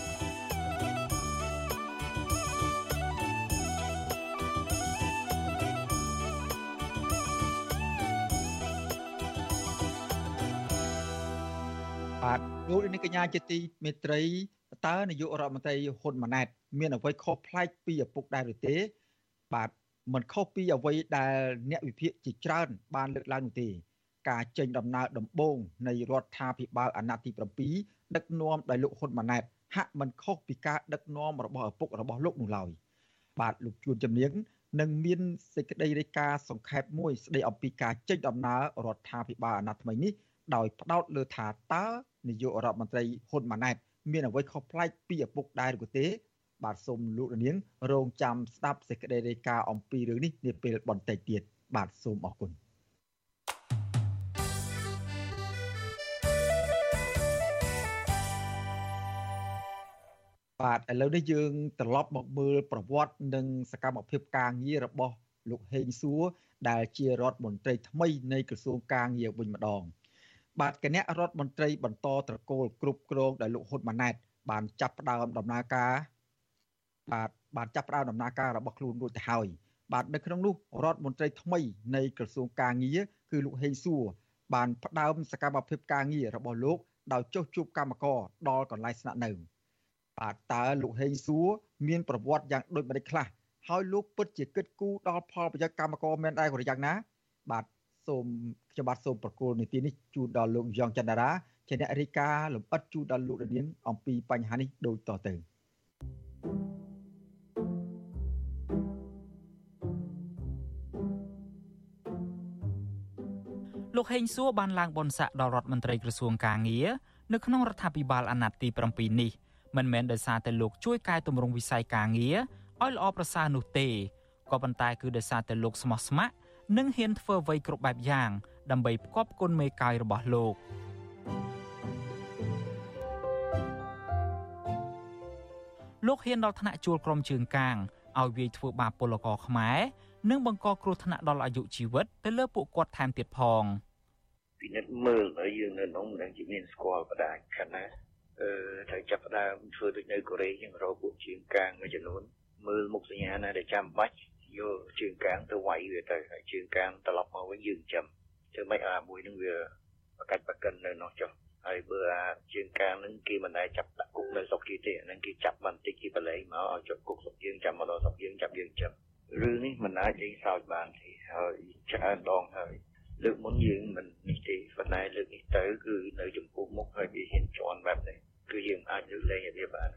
Speaker 4: លោកនាងកញ្ញាជាទីមេត្រីតើនាយករដ្ឋមន្ត្រីហ៊ុនម៉ាណែត មានអ្វីខុសប្លែកពីឪពុកដែរឬទេ បាទមិនខុសពីអ្វីដែលអ្នកវិភាគជាច្រើន បានលើកឡើងនោះទេ ការចេញដំណើរដំបូងនៃរដ្ឋាភិបាលអាណត្តិទី7ដឹកនាំដោយលោកហ៊ុនម៉ាណែតហាក់មិនខុសពីការដឹកនាំរបស់ឪពុករបស់លោកនោះឡើយបាទលោកជួនជំនាញនឹងមានសេចក្តីរាយការណ៍សង្ខេបមួយស្តីអំពីការចេញដំណើររដ្ឋាភិបាលអាណត្តិថ្មីនេះដោយផ្ដោតលើថាតើ នាយករដ្ឋមន្ត្រីហ៊ុនម៉ាណែតមានអ្វីខុសប្លែកពីឪពុកដែរឬទេ បាទសូមលោកនាង រងចាំស្ដាប់សេចក្តីរាយការណ៍អំពីរឿងនេះនាពេលបន្តិចទៀតបាទសូមអរគុណបាទឥឡូវនេះយើងត្រឡប់មកមើលប្រវត្តិនិងសកម្មភាពការងាររបស់លោកហេងសួរដែលជារដ្ឋមន្ត្រីថ្មីនៃក្រសួងការងារវិញម្ដង បាទគណៈរដ្ឋមន្ត្រីបន្តត្រកូលគ្រប់គ្រងដោយលោកហ៊ុនម៉ាណែតបានចាប់ផ្ដើមដំណើរការបាទបានចាប់ផ្ដើមដំណើរការរបស់ខ្លួនរួចទៅហើយបាទនៅក្នុងនោះរដ្ឋមន្ត្រីថ្មីនៃក្រសួងការងារគឺលោកហេងសួរបានផ្ដើមសកម្មភាពការងាររបស់លោកដោយចុះជួបកម្មករដល់កន្លែងស្នាក់នៅបាទតើលោកហេងសួរមានប្រវត្តិយ៉ាងដូចម្តេចខ្លះហើយលោកពិតជាគិតគូរដល់ផលប្រយោជន៍កម្មករមែនដែរក៏យ៉ាងណា បាទ សូមខ្ញុំបាទសូមប្រកល់នីតិនេះជូនដល់លោកយ៉ងច័ន្ទរាជាអ្នករាយការណ៍លម្អិតជូនដល់លោកនាងអំពីបញ្ហានេះដូចតទៅ
Speaker 5: លោកហេងសួរបានឡើងបនស័កដល់រដ្ឋមន្ត្រីក្រសួងកាងារនៅក្នុងរដ្ឋាភិបាលអាណត្តិទី7នេះមិនមែនដោយសារតែលោកជួយកែតម្រង់វិស័យការងារឲ្យល្អប្រសើរនោះទេក៏ប៉ុន្តែគឺដោយសារតែលោកស្មោះស្ម័គ្រ និងហ៊ានធ្វើអ្វីគ្រប់បែបយ៉ាង ដើម្បីផ្គប់គុណមេកាយរបស់លោកលោកហ៊ានដល់ថ្នាក់ជួលក្រុមជើងកាងឲ្យវាយធ្វើបាបពលករខ្មែរនិងបង្កគ្រោះថ្នាក់ដល់អាយុជីវិតទៅលើពួកគាត់ថែមទៀតផង
Speaker 15: ពិនិត្យមើលឲ្យយើងនៅក្នុងនឹងជាមានស្គាល់បដាខណៈអឺត្រូវចាប់ផ្ដើមធ្វើដូចនៅកូរ៉េចឹងរកពួកជើងកាងមួយចំនួនមើលមុខសញ្ញាណាដែលចាំបាច់ យកជើងកាងទៅវាយវាទៅហើយជើងកាងត្រឡប់មកវិញយើងចាំធ្វើម៉េចអាមួយនឹងវាបកាច់បកិននៅនោះចុះហើយបើអាជើងកាងនឹងគេមិនដែលចាប់ដាក់គុកនៅស្រុកគេទេហ្នឹងគេចាប់បន្តិចគេបលែងមកឲ្យជាប់គុកស្រុកយើងចាំមកដល់ស្រុកយើងចាប់យើងចាំរឿងនេះមិនអាចលេងសើចបានទេហើយច្រើនដងហើយលើកមុនយើងមិននេះទេប៉ុន្តែលើកនេះទៅគឺនៅចំពោះមុខហើយវាហ៊ានជន់បែបនេះគឺយើងអាចលើកលែងឲ្យវាបាន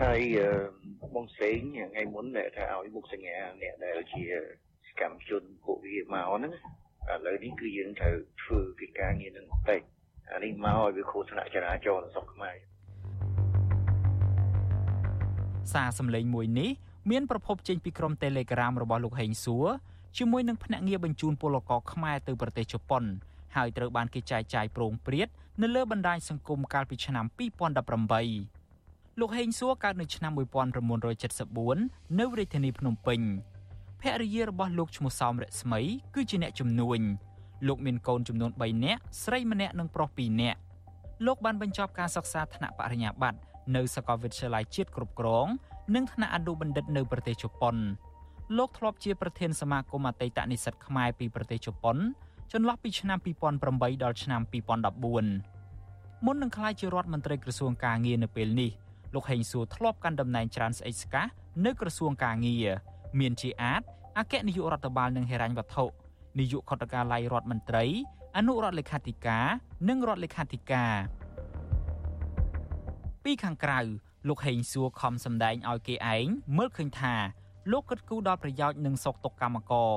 Speaker 15: ហើយបងសេងថ្ងៃមុនដែលថាឲ្យមុខសញ្ញាអ្នកដែលជាសកម្មជនពួកវាមកហ្នឹងឥឡូវនេះគឺយើងត្រូវធ្វើកិច្ចការងារនឹងបន្តិចអានេះមកឲ្យវាគ្រោះថ្នាក់ចរាចរណ៍នៅស្រុកខ្មែរ
Speaker 5: សារសម្លេងមួយនេះមានប្រភពចេញពីក្រុម Telegram របស់លោកហេងសួរជាមួយនឹងភ្នាក់ងារបញ្ជូនពលករខ្មែរទៅប្រទេសជប៉ុនហើយត្រូវបានគេចែកចាយប្រងព្រាតនៅលើបណ្ដាញសង្គមកាលពីឆ្នាំ2018 លោកហេងសួរកើតនៅឆ្នាំ1974នៅរាជធានីភ្នំពេញភរិយារបស់លោកឈ្មោះសោមរស្មី គឺជាអ្នកជំនួញលោកមានកូនចំនួន3នាក់ស្រីម្នាក់និងប្រុស2នាក់លោកបានបញ្ចប់ការសិក្សាថ្នាក់បរិញ្ញាបត្រនៅសាកលវិទ្យាល័យជាតិគ្រប់គ្រង និងថ្នាក់អនុបណ្ឌិតនៅប្រទេសជប៉ុនលោកធ្លាប់ជាប្រធានសមាគមអតីតនិស្សិតខ្មែរពីប្រទេសជប៉ុនចន្លោះពីឆ្នាំ2008ដល់ឆ្នាំ2014មុននឹងក្លាយជារដ្ឋមន្ត្រីក្រសួងកាងារនៅពេលនេះ លោកហេងសួរធ្លាប់កាន់តំណែងច្រើនស្អិចស្កះនៅក្រសួងកាងារមានជាអាចអគ្គនាយករដ្ឋបាលនិងហិរញ្ញវត្ថុនាយកខុទ្ទកាល័យរដ្ឋមន្ត្រី អនុរដ្ឋលេខាធិការនិងរដ្ឋលេខាធិការពីខាងក្រៅលោកហេងសួរខំសម្ដែងឲ្យគេឯងមើលឃើញថាលោកគិតគូរដល់ប្រយោជន៍និងសុខទុក្ខកម្មករ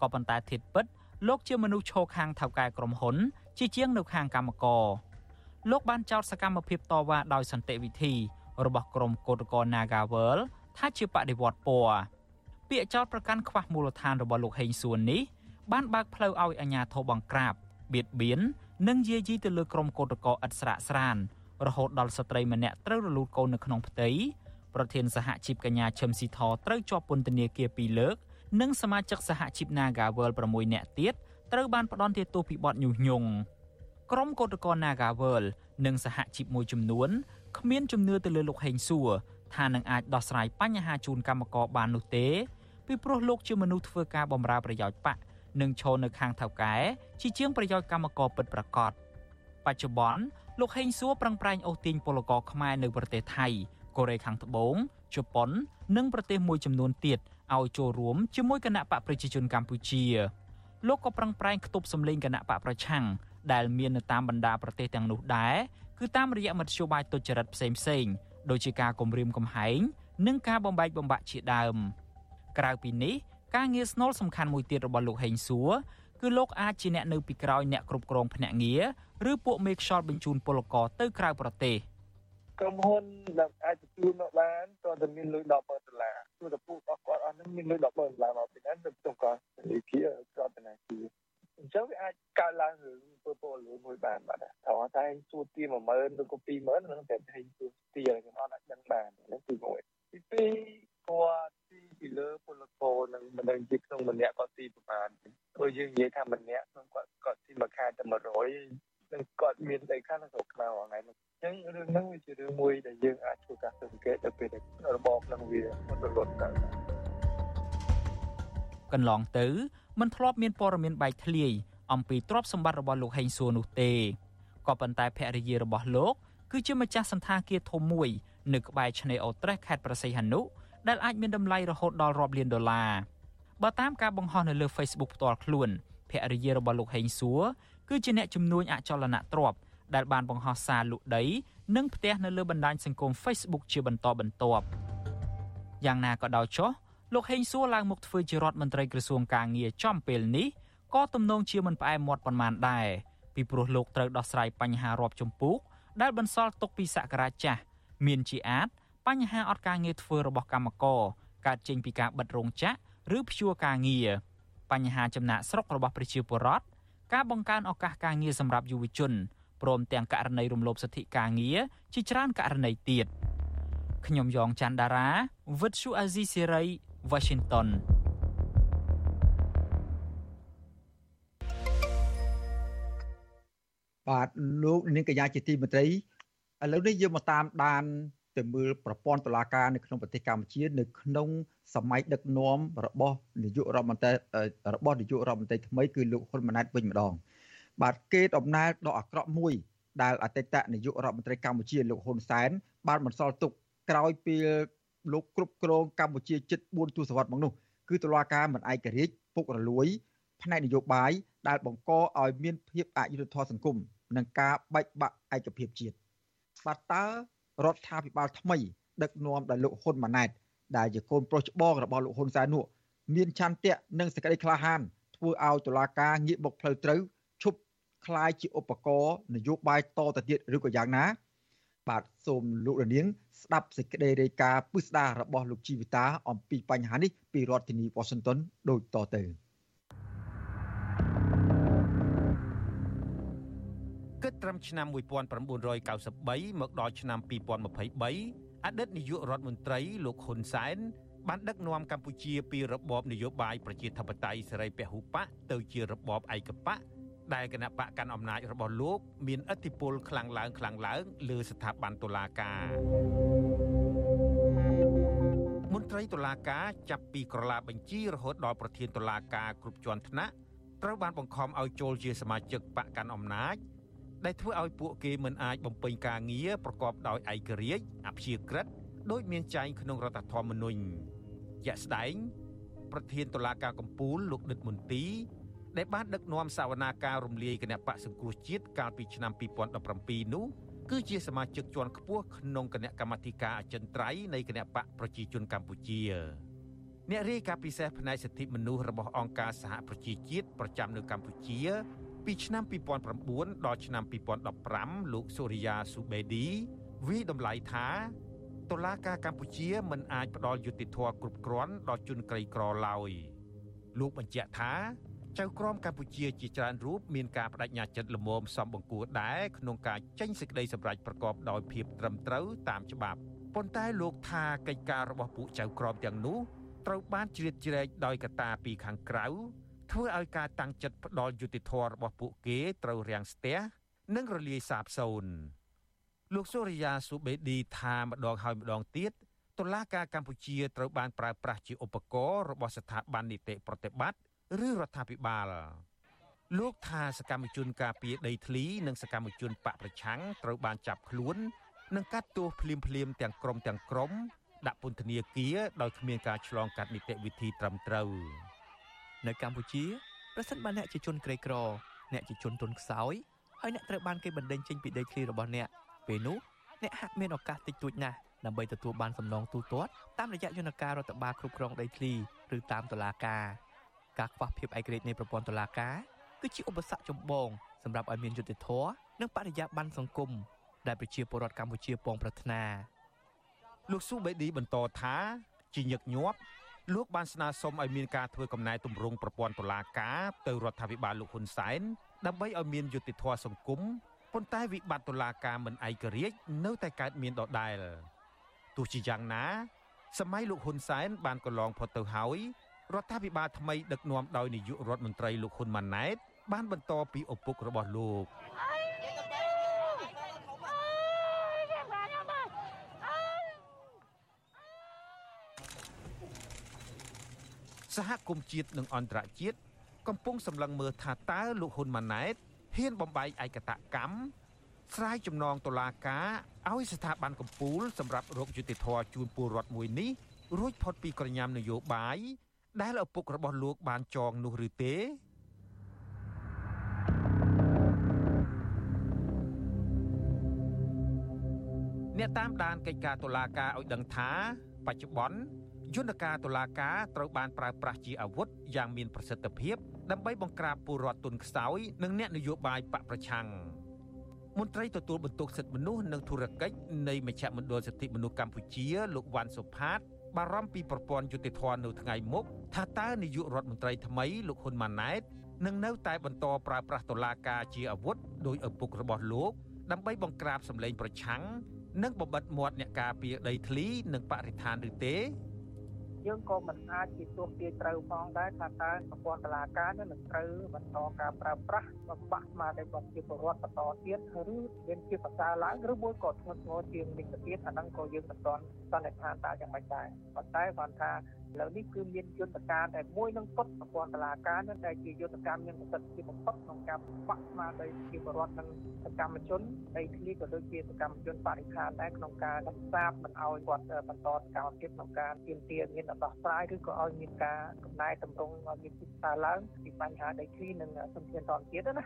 Speaker 5: ក៏ប៉ុន្តែធៀបពិតលោកជាមនុស្សឈរខាងថៅកែក្រុមហ៊ុន ជាជាងនៅខាងកម្មករលោកបានចោទសកម្មភាពតវ៉ាដោយសន្តិវិធី របស់ក្រុមកោតក្រ Nagawal ថាជាបដិវត្តពណ៌ពាក្យចោទប្រកាន់ខ្វះមូលដ្ឋានរបស់លោកហេងសួននេះបានបើកផ្លូវឲ្យអាជ្ញាធរបង្ក្រាបបៀតបៀននិងយាយីទៅលើក្រុមកោតក្រឥតស្រាកស្រានរហូតដល់ស្ត្រីម្នាក់ត្រូវរលូតកូននៅក្នុងផ្ទៃប្រធានសហជីពកញ្ញាឈឹមស៊ីធត្រូវជាប់ពន្ធនាគារ2លើកនិងសមាជិកសហជីព Nagawal 6នាក់ទៀតត្រូវបានផ្ដន្ទាទោសពីបទញុះញង់ក្រុមកោតក្រ Nagawal និងសហជីពមួយចំនួនគ្មានជំនឿទៅលើលោកហេងសួរថានឹងអាចដោះស្រាយបញ្ហាជូនកម្មករបាននោះទេពីព្រោះលោកជាមនុស្សធ្វើការបម្រើប្រយោជន៍បកនិងឈរនៅខាងថៅកែជាជាងប្រយោជន៍កម្មករពិតប្រាកដបច្ចុប្បន្នលោកហេងសួរប្រឹងប្រែងអូសទាញពលករខ្មែរនៅប្រទេសថៃកូរ៉េខាងត្បូងជប៉ុននិងប្រទេសមួយចំនួនទៀតឲ្យចូលរួមជាមួយគណៈបកប្រជាជនកម្ពុជាលោកក៏ប្រឹងប្រែងខ្ទប់សម្លេងគណៈបកប្រឆាំង ដែលមាននៅតាមបណ្ដាប្រទេសទាំងនោះដែរគឺតាមរយៈមធ្យោបាយទុច្ចរិតផ្សេងផ្សេងដូចជាការគំរាមកំហែងនិងការបំបែកបំបាក់ជាដើម ក្រៅពីនេះការងារស្នូលសំខាន់មួយទៀតរបស់លោកហេងសួរគឺលោកអាចជាអ្នកនៅពីក្រោយអ្នកគ្រប់គ្រងភ្នាក់ងារឬពួកមេខ្យល់បញ្ជូនពលករទៅក្រៅប្រទេស
Speaker 16: ក្រុមហ៊ុនដែលអាចទទួលមកបានតើតែមានលុយ100000ដុល្លារទោះតែពួករបស់គាត់អស់នឹងមានលុយ100000ដុល្លារមកពីណាទៅទៅគាត់និយាយក្រតនាគារ អញ្ចឹងវាអាចកើតឡើងរឿងពើពលលួយមួយបានបាទតើតែសួរទី10000ឬក៏20000នឹងតែតែសួរទីខ្ញុំអត់អាចដឹងបានហ្នឹងទី1ទី2គាត់ទីពីលើពលករនឹងមិនដឹងជាក្នុងម្នាក់គាត់ទីប្រហែលព្រោះយើងនិយាយថាម្នាក់ក្នុងគាត់គាត់ទីមួយខែតែ100នឹងគាត់មានដីខាងនៅស្រុកខ្មែរថ្ងៃនេះអញ្ចឹងរឿងហ្នឹងវាជារឿងមួយដែលយើងអាចធ្វើការសង្កេតទៅពេលដែលរបបនឹងវាមិនរលត់ទៅ
Speaker 5: កន្លងទៅ មិនធ្លាប់មានព័ត៌មានបែកធ្លាយអំពីទ្រព្យសម្បត្តិរបស់លោកហេងសួរនោះទេក៏ប៉ុន្តែភរិយារបស់លោកគឺជាម្ចាស់សន្តាគារធំមួយនៅក្បែរឆ្នេរអូត្រេសខេត្តប្រស័យហនុដែលអាចមានតម្លៃរហូតដល់រាប់លានដុល្លារបើតាមការបង្ហោះនៅលើ Facebook ផ្ទាល់ខ្លួនភរិយារបស់លោកហេងសួរគឺជាអ្នកជំនួញអចលនទ្រព្យដែលបានបង្ហោះសារលក់ដីនិងផ្ទះនៅលើបណ្ដាញសង្គម Facebook ជាបន្តបន្ទាប់យ៉ាងណាក៏ដោយចុះ លោកហេងសួរឡើងមកធ្វើជារដ្ឋមន្ត្រីក្រសួងកាងារចំពេលនេះក៏ទំនងជាមិនផ្អែមមាត់ប៉ុន្មានដែរពីព្រោះលោកត្រូវដោះស្រាយបញ្ហារាប់ចំពោះដែលបន្សល់ទុកពីសក្តាចាស់មានជាអាចបញ្ហាអត់ការងារធ្វើរបស់កម្មករកើតចេញពីការបិទរោងចក្រឬព្យួរការងារបញ្ហាចំណាក់ស្រុករបស់ប្រជាពលរដ្ឋការបង្កើនឱកាសការងារសម្រាប់យុវជនព្រមទាំងករណីរំលោភសិទ្ធិការងារជាច្រើនករណីទៀតខ្ញុំយ៉ងច័ន្ទដារាវិទ្យុអាស៊ីសេរី Washington
Speaker 4: បាទលោកនាងកញ្ញាជាទីមេត្រីឥឡូវនេះយើងមកតាមដានទៅមើលប្រព័ន្ធតុលាការនៅក្នុងប្រទេសកម្ពុជា នៅក្នុងសម័យដឹកនាំរបស់នាយករដ្ឋមន្ត្រីរបស់នាយករដ្ឋមន្ត្រីថ្មីគឺលោកហ៊ុនម៉ាណែតវិញម្ដង បាទគេដំណើរដ៏អាក្រក់មួយ ដែលអតីតនាយករដ្ឋមន្ត្រីកម្ពុជាលោកហ៊ុនសែនបានបន្សល់ទុកក្រោយពី លោកគ្រប់គ្រងកម្ពុជាជិត4ទសវត្សរ៍មកនោះគឺតុលាការមិនឯករាជ្យពុករលួយ ផ្នែកនយោបាយដែលបង្កឲ្យមានភាពអយុត្តិធម៌សង្គមនិងការបែកបាក់ឯកភាពជាតិបាទតើរដ្ឋាភិបាលថ្មី ដឹកនាំដោយលោកហ៊ុនម៉ាណែតដែលជាកូនប្រុសច្បងរបស់លោកហ៊ុនសែននោះមានឆន្ទៈនិងសេចក្តីក្លាហាន ធ្វើឲ្យតុលាការងាកមកផ្លូវត្រូវឈប់คล้ายជាឧបករណ៍នយោបាយតទៅទៀតឬក៏យ៉ាងណា បាទសូមលោករនាង ស្ដាប់សេចក្តីរាយការណ៍ពិស្ដាររបស់លោកជីវិតាអំពីបញ្ហានេះពីរដ្ឋធានី Washington ដូចតទៅ
Speaker 17: គិតត្រឹមឆ្នាំ1993មកដល់ឆ្នាំ2023អតីតនាយករដ្ឋមន្ត្រីលោកហ៊ុនសែនបានដឹកនាំកម្ពុជាពីរបបនយោបាយប្រជាធិបតេយ្យសេរីពហុបកទៅជារបបឯកបក ដែលគណៈបកកាន់អំណាចរបស់លោកមានឥទ្ធិពលខ្លាំងឡើងខ្លាំងឡើងលើស្ថាប័នតុលាការមន្ត្រីតុលាការចាប់ពីក្រឡាបញ្ជីរហូតដល់ប្រធានតុលាការគ្រប់ជាន់ថ្នាក់ត្រូវបានបង្ខំឲ្យចូលជាសមាជិកបកកាន់អំណាចដែលធ្វើឲ្យពួកគេមិនអាចបំពេញការងារប្រកបដោយឯករាជ្យអព្យាក្រឹតដោយមានចែងក្នុងរដ្ឋធម្មនុញ្ញជាក់ស្ដែងប្រធានតុលាការកំពូលលោកដិតមន្ទី ដែលបានដឹកនាំសវនាការរំលាយគណៈបកសង្គ្រោះជាតិកាលពីឆ្នាំ2017នោះគឺជាសមាជិកជាន់ខ្ពស់ក្នុងគណៈកម្មាធិការអចិន្ត្រៃយ៍នៃគណៈបកប្រជាជនកម្ពុជាអ្នករាយការណ៍ពិសេសផ្នែកសិទ្ធិមនុស្សរបស់អង្គការសហប្រជាជាតិប្រចាំនៅកម្ពុជា ពីឆ្នាំ2009ដល់ឆ្នាំ2015លោកសូរិយាស៊ូបេឌីវិតម្លៃថាតុលាការកម្ពុជាមិនអាចផ្ដល់យុត្តិធម៌គ្រប់គ្រាន់ដល់ជនក្រីក្រឡើយលោកបញ្ជាក់ថា ចៅក្រមកម្ពុជាជាច្រើនរូបមានការបដិញ្ញាចិត្តល្មមសំបង្គួរដែរក្នុងការចេញសេចក្តីសម្រេចប្រកបដោយភាពត្រឹមត្រូវតាមច្បាប់ប៉ុន្តែលោកថាកិច្ចការរបស់ពួកចៅក្រមទាំងនោះត្រូវបានជ្រៀតជ្រែកដោយកត្តាពីខាងក្រៅធ្វើឲ្យការតាំងចិត្តផ្ដល់យុត្តិធម៌របស់ពួកគេត្រូវរាំងស្ទះនិងរលាយសាបសូន្យលោកសូរិយាស៊ូបេឌីថាម្ដងហើយម្ដងទៀតតុលាការកម្ពុជាត្រូវបានប្រើប្រាស់ជាឧបករណ៍របស់ស្ថាប័ននីតិប្រតិបត្តិ ឬរដ្ឋាភិបាលលោកថាសកម្មជនការពារដីធ្លីនិងសកម្មជនបកប្រឆាំងត្រូវបានចាប់ខ្លួននិងកាត់ទោសភ្លាមភ្លាមទាំងក្រុមទាំងក្រុមដាក់ពន្ធនាគារដោយគ្មានការឆ្លងកាត់នីតិវិធីត្រឹមត្រូវ
Speaker 18: នៅកម្ពុជាប្រសិនបើអ្នកជាជនក្រីក្រ អ្នកជាជនទុនខ្សោយហើយអ្នកត្រូវបានគេបណ្តេញចេញពីដីធ្លីរបស់អ្នកពេលនោះអ្នកហាក់មានឱកាសតិចតួចណាស់ដើម្បីទទួលបានសំណងទូទាត់តាមរយៈយន្តការរដ្ឋបាលគ្រប់គ្រងដីធ្លីឬតាមតុលាការ ការខ្វះភាពឯករាជ្យនៃប្រព័ន្ធតុលាការគឺជាឧបសគ្គចម្បងសម្រាប់ឲ្យមានយុត្តិធម៌និងបរិយាបន្នសង្គមដែលប្រជាពលរដ្ឋកម្ពុជាពងប្រាថ្នា
Speaker 17: លោកស៊ូបេឌីបន្តថាជាញឹកញាប់លោកបានស្នើសុំឲ្យមានការធ្វើកំណែទម្រង់ប្រព័ន្ធតុលាការទៅរដ្ឋាភិបាលលោកហ៊ុនសែនដើម្បីឲ្យមានយុត្តិធម៌សង្គមប៉ុន្តែវិបត្តិតុលាការមិនឯករាជ្យនៅតែកើតមានដដែលទោះជាយ៉ាងណាសម័យលោកហ៊ុនសែនបានកន្លងផុតទៅហើយ រដ្ឋាភិបាលថ្មីដឹកនាំដោយនាយករដ្ឋមន្ត្រីលោកហ៊ុនម៉ាណែតបានបន្តពីឪពុករបស់លោកសហគមន៍ជាតិនិងអន្តរជាតិកំពុងសម្លឹងមើលថាតើលោកហ៊ុនម៉ាណែតហ៊ានបំបែកឯកតកម្មស្រាយចំណងតុលាការឲ្យស្ថាប័នកម្ពុជាសម្រាប់រកយុត្តិធម៌ជូនពលរដ្ឋមួយនេះរួចផុតពីក្រញាំនយោបាយ ដែលឪពុករបស់លោកបានចងនោះឬទេអ្នកតាមដានកិច្ចការតុលាការឲ្យដឹងថា បច្ចុប្បន្នយន្តការតុលាការត្រូវបានប្រើប្រាស់ជាអាវុធយ៉ាងមានប្រសិទ្ធភាពដើម្បីបង្ក្រាបពលរដ្ឋទុនខ្សោយនិងអ្នកនយោបាយបកប្រឆាំងមន្ត្រីទទួលបន្ទុកសិទ្ធិមនុស្សនិងធុរកិច្ចនៃមជ្ឈមណ្ឌលសិទ្ធិមនុស្សកម្ពុជាលោកវ៉ាន់សុផាត បារម្ភពីប្រព័ន្ធយុតិធធននៅថ្ងៃមុខថាតើនាយករដ្ឋមន្ត្រីថ្មីលោកហ៊ុនម៉ាណែតនឹងនៅតែបន្តប្រើប្រាស់តុលាការជាអាវុធដោយឪពុករបស់លោកដើម្បីបង្ក្រាបសម្លេងប្រឆាំងនិងបំបិតមាត់អ្នកការពារដីធ្លីនិងបរិស្ថានឬទេ
Speaker 19: យើងក៏មិនអាចជាទោះទាយត្រូវផងដែរថាតើប្រព័ន្ធតុលាការនឹងត្រូវបន្តការប្រើប្រាស់បំបាក់ស្មារតីរបស់ជាពលរដ្ឋបន្តទៀតឬមានជាប្រសើរឡើងឬមួយក៏ធ្ងន់ធ្ងរជាងនេះទៅទៀតអាហ្នឹងក៏យើងមិនទាន់សន្និដ្ឋានតើយ៉ាងម៉េចដែរប៉ុន្តែគាត់ថា ឥឡូវនេះគឺមានយន្តការតែមួយនឹងពុតប្រព័ន្ធតុលាការនឹងតែជាយន្តការមានប្រសិទ្ធភាពបំផុតក្នុងការបាក់ស្មារតីជាពលរដ្ឋនិងសកម្មជនដីធ្លីក៏ដូចជាសកម្មជនបរិស្ថានដែរក្នុងការរក្សាមិនឲ្យគាត់បន្តសកម្មភាពក្នុងការទាមទារមានដោះស្រាយឬក៏ឲ្យមានការកំណែតម្រង់ឲ្យមានទីផ្សារឡើងពីបញ្ហាដីធ្លីនិងសំធានធម្មជាតិណា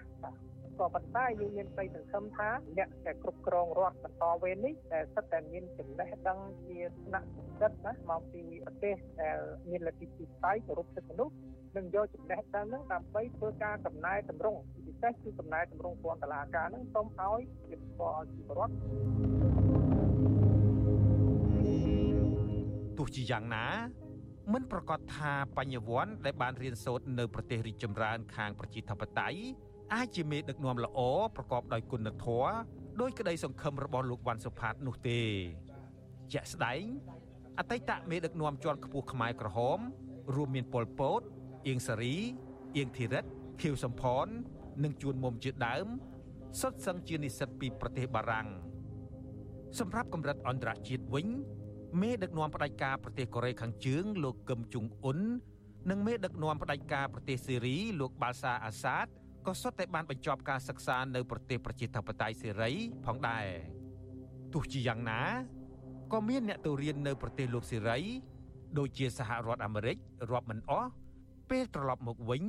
Speaker 19: ក៏ប៉ុន្តែយើងមានក្តីសង្ឃឹមថាអ្នកដែលគ្រប់គ្រងរដ្ឋបន្តវេននេះដែលសិតតែមានចំណេះដឹងជាថ្នាក់សិទ្ធណាមកពីប្រទេសដែលមានលទ្ធិពិស័យគោរពសិទ្ធិមនុស្សនឹងយកចំណេះដឹងហ្នឹងដើម្បីធ្វើការកំណែតម្រង់ពិសេសគឺកំណែតម្រង់ពន្ធតុលាការហ្នឹងសូមឲ្យជាបអជីវរដ្ឋ
Speaker 17: ទោះជាយ៉ាងណាមិនប្រកាសថាបញ្ញវន្តដែលបានរៀនសូត្រនៅប្រទេសរីកចម្រើនខាងប្រជាធិបតេយ្យ អាចជាមេដឹកនាំល្អប្រកបដោយគុណធម៌ដោយក្តីសង្ឃឹមរបស់លោកវ៉ាន់សុផាតនោះទេជាក់ស្ដែងអតីតមេដឹកនាំជាន់ខ្ពស់ខ្មែរក្រហម រួមមានប៉ុលពតអៀងសារីអៀងធីរិតខៀវសំផន និងជួនមុំជាដើមសុទ្ធសឹងជានិស្សិតពីប្រទេសបារាំងសម្រាប់កម្រិតអន្តរជាតិវិញ មេដឹកនាំផ្ដាច់ការប្រទេសកូរ៉េខាងជើង លោកកឹមជុងអ៊ុននិងមេដឹកនាំផ្ដាច់ការប្រទេសសេរីលោកបាល់សាអាសាត ក៏សុទ្ធតែបានបញ្ចប់ការសិក្សានៅប្រទេសប្រជាធិបតេយ្យសេរីផងដែរទោះជាយ៉ាងណាក៏មានអ្នកទៅរៀននៅប្រទេសលោកសេរីដូចជាសហរដ្ឋអាមេរិករាប់មិនអស់ពេលត្រឡប់មកវិញ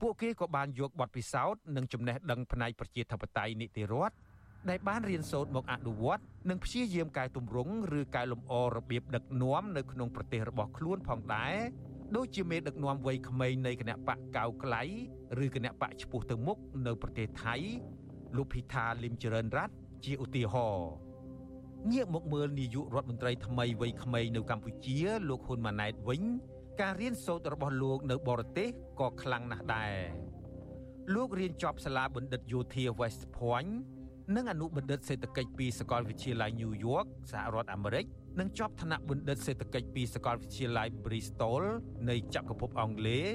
Speaker 17: ពួកគេក៏បានយកបទពិសោធន៍និងចំណេះដឹងផ្នែកប្រជាធិបតេយ្យនីតិរដ្ឋ ដែលបានរៀនសូត្រមកអនុវត្តនិងព្យាយាមកែតម្រង់ឬកែលម្អរបៀបដឹកនាំនៅក្នុងប្រទេសរបស់ខ្លួនផងដែរដូចជាមេដឹកនាំវ័យក្មេងនៃគណៈបកកៅក្លៃឬគណៈបកឈ្មោះទៅមុខនៅប្រទេសថៃលោកភីថាលឹមចរិនរ័ត្នជាឧទាហរណ៍ងាកមកមើលនាយករដ្ឋមន្ត្រីថ្មីវ័យក្មេងនៅកម្ពុជា លោកហ៊ុនម៉ាណែតវិញ ការរៀនសូត្ររបស់លោកនៅបរទេសក៏ខ្លាំងណាស់ដែរលោករៀនចប់សាលាបណ្ឌិតយោធា West Point និងអនុបណ្ឌិតសេដ្ឋកិច្ចពីសាកលវិទ្យាល័យ New York សហរដ្ឋអាមេរិកនិងជាប់ថ្នាក់បណ្ឌិតសេដ្ឋកិច្ចពីសាកលវិទ្យាល័យ Bristol នៃចក្រភពអង់គ្លេស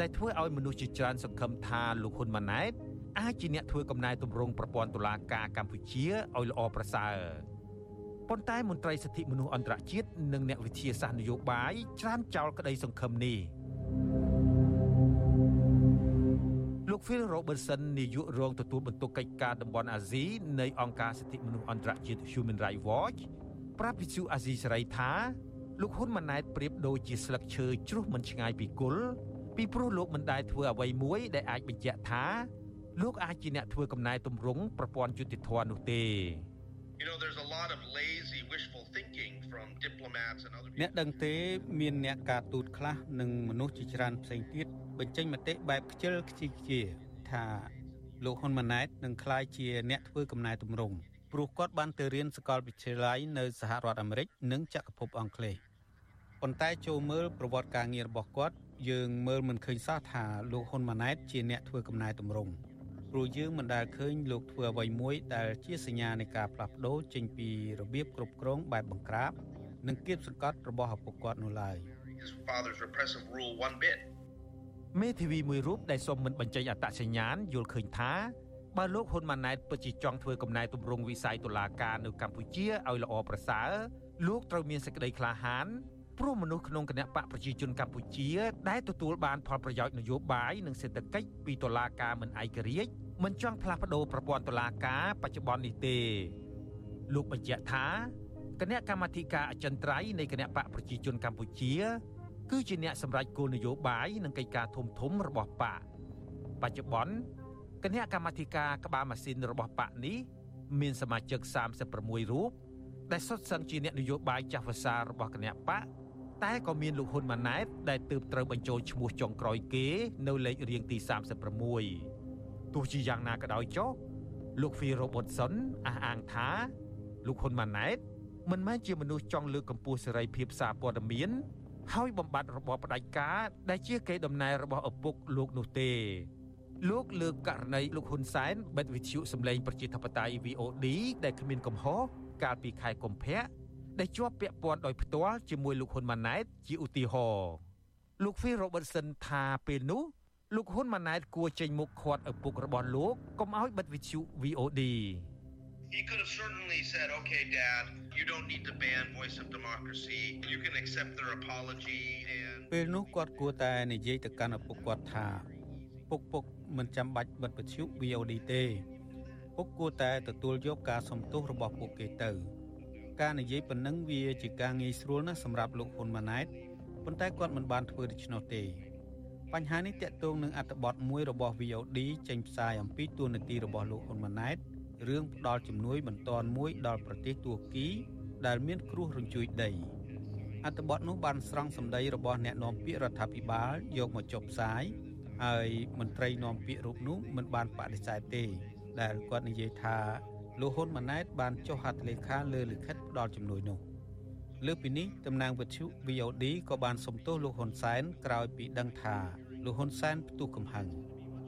Speaker 17: ដែលធ្វើឲ្យមនុស្សជាច្រើនសង្ឃឹមថាលោកហ៊ុនម៉ាណែតអាចជាអ្នកធ្វើកំណែទម្រង់ប្រព័ន្ធតុលាការកម្ពុជាឲ្យល្អប្រសើរប៉ុន្តែមន្ត្រីសិទ្ធិមនុស្សអន្តរជាតិនិងអ្នកវិទ្យាសាស្ត្រនយោបាយច្រានចោលក្តីសង្ឃឹមនេះ Phil Robertson នាយករងទទួលបន្ទុកកិច្ចការតំបន់អាស៊ីនៃអង្គការសិទ្ធិមនុស្សអន្តរជាតិ Human Rights Watch ប្រាប់វិទ្យុអាស៊ីសេរីថាលោកហ៊ុនម៉ាណែតប្រៀបដូចជាស្លឹកឈើជ្រុះមិនឆ្ងាយពីគល់ពីព្រោះលោកមិនដែលធ្វើអ្វីមួយដែលអាចបញ្ជាក់ថាលោកអាចជាអ្នកធ្វើកំណែទម្រង់ប្រព័ន្ធយុតិធធននោះទេ
Speaker 20: You know, there's a lot of lazy wishful thinking from diplomats and other
Speaker 2: អ្នកដឹងទេមានអ្នកការទូតខ្លះនិងមនុស្សជាច្រើនផ្សេងទៀតបញ្ចេញមតិបែបខ្ជិលខ្ជីខ្ជាថាលោកហ៊ុនម៉ាណែតនឹងក្លាយជាអ្នកធ្វើកំណែទម្រង់ព្រោះគាត់បានទៅរៀនសាកលវិទ្យាល័យនៅសហរដ្ឋអាមេរិកនិងចក្រភពអង់គ្លេសប៉ុន្តែចូលមើលប្រវត្តិការងាររបស់គាត់យើងមើលមិនឃើញសោះថាលោកហ៊ុនម៉ាណែតជាអ្នកធ្វើកំណែទម្រង់ ព្រោះយើងមិនដែលឃើញលោកធ្វើអ្វីមួយដែលជាសញ្ញានៃការផ្លាស់ប្ដូរចេញពីរបៀបគ្រប់គ្រងបែបបង្ក្រាបនិងគៀបសង្កត់របស់ឪពុកគាត់នោះឡើយ
Speaker 20: his father's repressive rule one bit.
Speaker 17: មេធាវីមួយរូបដែលសុំមិនបញ្ចេញអត្តសញ្ញាណយល់ឃើញថាបើលោកហ៊ុនម៉ាណែតពិតជាចង់ធ្វើកំណែទម្រង់វិស័យតុលាការនៅកម្ពុជាឲ្យល្អប្រសើរលោកត្រូវមានសេចក្តីក្លាហាន ព្រោះមនុស្សក្នុងគណៈបកប្រជាជនកម្ពុជា ដែលទទួលបានផលប្រយោជន៍នយោបាយនិងសេដ្ឋកិច្ចពីតុលាការមិនឯករាជ្យមិនចង់ផ្លាស់ប្ដូរប្រព័ន្ធតុលាការបច្ចុប្បន្ននេះទេលោកបញ្ជាក់ថាគណៈកម្មាធិការអចិន្ត្រៃយ៍នៃគណៈបកប្រជាជនកម្ពុជា គឺជាអ្នកសម្រេចគោលនយោបាយនិងកិច្ចការធំធំរបស់បកបច្ចុប្បន្នគណៈកម្មាធិការក្បាលម៉ាស៊ីនរបស់បកនេះមានសមាជិក36រូបដែលសុទ្ធសឹងជាអ្នកនយោបាយចាស់វសារបស់គណៈបក តែក៏មានលោកហ៊ុនម៉ាណែតដែលទើបត្រូវបញ្ចូលឈ្មោះចុងក្រោយគេនៅលេខរៀងទី36ទោះជាយ៉ាងណាក៏ដោយចុះលោក Phil Robertson អះអាងថា លោកហ៊ុនម៉ាណែតមិនមែនជាមនុស្សចង់លើកកម្ពស់សេរីភាពសារព័ត៌មាន ហើយបំបត្តិរបបផ្ដាច់ការ ដែលជាកេរដំណែលរបស់ឪពុកលោកនោះទេលោកលើកករណីលោកហ៊ុនសែនបិទវិទ្យុសម្លេងប្រជាធិបតេយ្យ VOD ដែលគ្មានកំហុសកាលពីខែកុម្ភៈ ដែលជាប់ពាក់ព័ន្ធដោយផ្ទាល់ជាមួយលោកហ៊ុនម៉ាណែតជាឧទាហរណ៍លោក Phil Robertson ថាពេលនោះលោកហ៊ុនម៉ាណែតគួរចេញមុខខាត់ឪពុករបស់លោកកុំឲ្យបិទវិទ្យុ VOD
Speaker 20: He could have certainly said, okay, Dad, you don't need to ban Voice of Democracy. You can accept their apology and
Speaker 2: ពេលនោះគាត់គួរតែនិយាយទៅកាន់ឪពុកគាត់ថាពុកពុកមិនចាំបាច់បិទវិទ្យុ VOD ទេ ពុកគួរតែទទួលយកការសំទោសរបស់ពួកគេទៅ ការនិយាយប៉ុណ្ណឹងវាជាការងាយស្រួលណាស់សម្រាប់លោកហ៊ុនម៉ាណែតប៉ុន្តែគាត់មិនបានធ្វើដូច្នោះទេបញ្ហានេះតាក់ទងនឹងអត្ថបទមួយរបស់ VOD ចេញផ្សាយអំពីទួនាទីរបស់លោកហ៊ុនម៉ាណែតរឿងផ្ដាល់ជំនួយបន្ទាន់មួយដល់ប្រទេសទួរគី ដែលមានគ្រោះរញ្ជួយដីអត្ថបទនោះបានស្រង់សម្ដីរបស់អ្នកនាំពាក្យរដ្ឋាភិបាលយកមកចុះផ្សាយហើយមន្ត្រីនាំពាក្យរូបនោះមិនបានបដិសេធទេ ដែលគាត់និយាយថា លោកហ៊ុនម៉ាណែតបានចុះហត្ថលេខាលើលិខិតផ្ដល់ជំនួយនោះលើពីនេះតំណាងវិទ្យុ VOD ក៏បានសុំទោសលោកហ៊ុនសែនក្រោយពីដឹងថាលោកហ៊ុនសែនផ្ទុះកំហឹង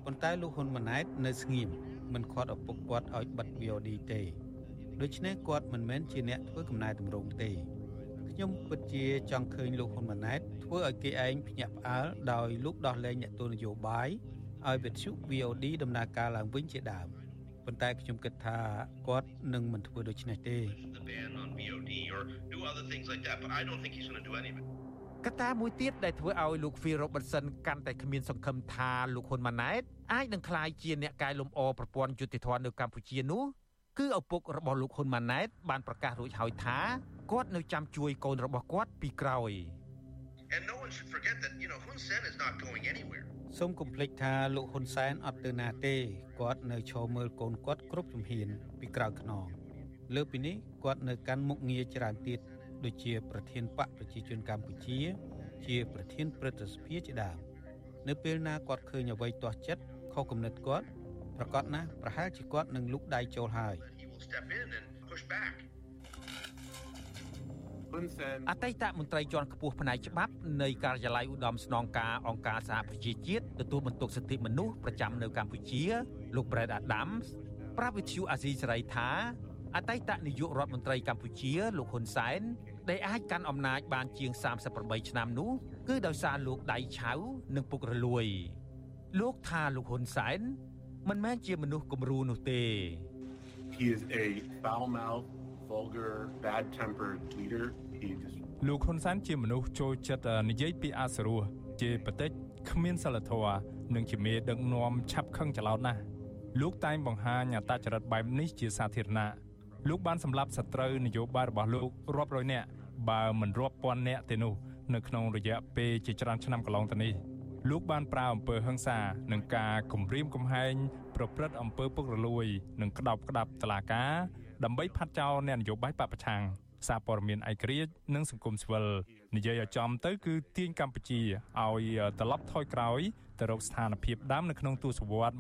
Speaker 2: ប៉ុន្តែលោកហ៊ុនម៉ាណែតនៅស្ងៀមមិនខាត់ឪពុកគាត់ឲ្យបិទ VOD ទេដូច្នេះគាត់មិនមែនជាអ្នកធ្វើកំណែតម្រង់ទេខ្ញុំពិតជាចង់ឃើញលោកហ៊ុនម៉ាណែតធ្វើឲ្យគេឯងភ្ញាក់ផ្អើលដោយលោកដោះលែងអ្នកទស្សនយោបាយឲ្យវិទ្យុ VOD ដំណើរការឡើងវិញជាដើម ប៉ុន្តែខ្ញុំគិតថាគាត់នឹងមិនធ្វើដូច្នេះទេ
Speaker 20: the ban on VOD or do other things like that, but I don't think he's going to do any of it.
Speaker 17: កត្តាមួយទៀតដែលធ្វើឲ្យលោក Phil Robertson កាន់តែគ្មានសង្ឃឹមថាលោកហ៊ុនម៉ាណែតអាចនឹងក្លាយជាអ្នកកែលម្អប្រព័ន្ធយុតិធធម៌នៅកម្ពុជានោះគឺឪពុករបស់លោកហ៊ុនម៉ាណែតបានប្រកាសរួចហើយថាគាត់នៅចាំជួយកូនរបស់គាត់ពីក្រោយ
Speaker 20: And no one should forget that, you know, Hun Sen is not going anywhere.
Speaker 2: សូមកុំភ្លេចថាលោកហ៊ុនសែនអត់ទៅណាទេគាត់នៅឈរមើលកូនគាត់គ្រប់ជំហានពីក្រៅខ្នងលើពីនេះគាត់នៅកាន់មុខងារច្រើនទៀតដូចជាប្រធានបកប្រជាជនកម្ពុជា ជាប្រធានព្រឹទ្ធសភាជាដើមនៅពេលណាគាត់ឃើញអ្វីទាស់ចិត្តខុសគំនិតគាត់ប្រកាសណាស់ប្រហែលជាគាត់នឹងលុកដៃចូលហើយ
Speaker 20: step in and push back.
Speaker 17: អតីតមន្ត្រីជាន់ខ្ពស់ផ្នែកច្បាប់នៃការិយាល័យឧត្តមស្នងការអង្គការសហប្រជាជាតិទទួលបន្ទុកសិទ្ធិមនុស្សប្រចាំនៅកម្ពុជា លោក Brad Adams ប្រាប់វិទ្យុអាស៊ីសេរីថាអតីតនាយករដ្ឋមន្ត្រីកម្ពុជាលោកហ៊ុនសែនដែលអាចកាន់អំណាចបានជាង38ឆ្នាំនោះគឺដោយសារលោកដៃឆៅនិងពុករលួយ លោកថាលោកហ៊ុនសែនមិនមែនជាមនុស្សគំរូនោះទេ
Speaker 21: He is a foul-mouthed, vulgar, bad-tempered leader. He just
Speaker 22: លោកហ៊ុនសែនជាមនុស្សចូលចិត្តនិយាយពីអសរោះជាបតិចគ្មានសិលធម៌និងជាមេដឹកនាំឆាប់ខឹងច្រឡោតណាស់លោកតែងបង្ហាញអត្តចរិតបែបនេះជាសាធារណៈលោកបានសម្លាប់សត្រូវនយោបាយរបស់លោករាប់រយនាក់បើមិនរាប់ពាន់នាក់ទេនោះនៅក្នុងរយៈពេលជាច្រើនឆ្នាំកន្លងទៅនេះលោកបានប្រើអំពើហិង្សានិងការគំរាមកំហែងប្រព្រឹត្តអំពើពុករលួយនិងក្តោបក្តាប់តឡាការ ដើម្បីផាត់ចោលអ្នកនយោបាយបពប្រឆាំងសារព័ត៌មានឯករាជ្យនិងសង្គមស៊ីវិលនិយាយឲ្យចំទៅគឺទាញកម្ពុជាឲ្យត្រឡប់ថយក្រោយទៅរកស្ថានភាពដើមនៅក្នុងទសវត្ស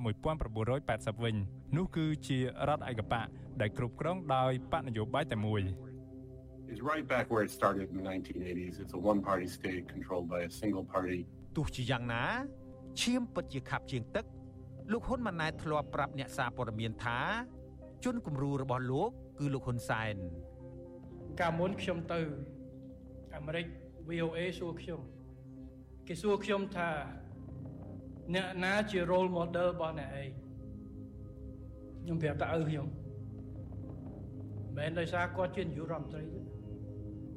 Speaker 22: 1980វិញនោះគឺជារដ្ឋឯកបកដែលគ្រប់គ្រងដោយបកនយោបាយតែមួយ
Speaker 21: is right back where it started in the 1980s. It's a one-party state controlled by a single party.
Speaker 17: ទោះជាយ៉ាងណាឈាមពិតជាខាប់ជាងទឹកលោកហ៊ុនម៉ាណែតធ្លាប់ប្រាប់អ្នកសារព័ត៌មានថា ជនគំរូរបស់លោក គឺលោកហ៊ុនសែន
Speaker 6: កាលមុនខ្ញុំទៅអាមេរិក VOA សួរខ្ញុំគេសួរខ្ញុំថាអ្នកណាជា role model របស់អ្នកឯងខ្ញុំប្រាប់តើឪខ្ញុំមិនដោយសារគាត់ជានាយករដ្ឋមន្ត្រីទេ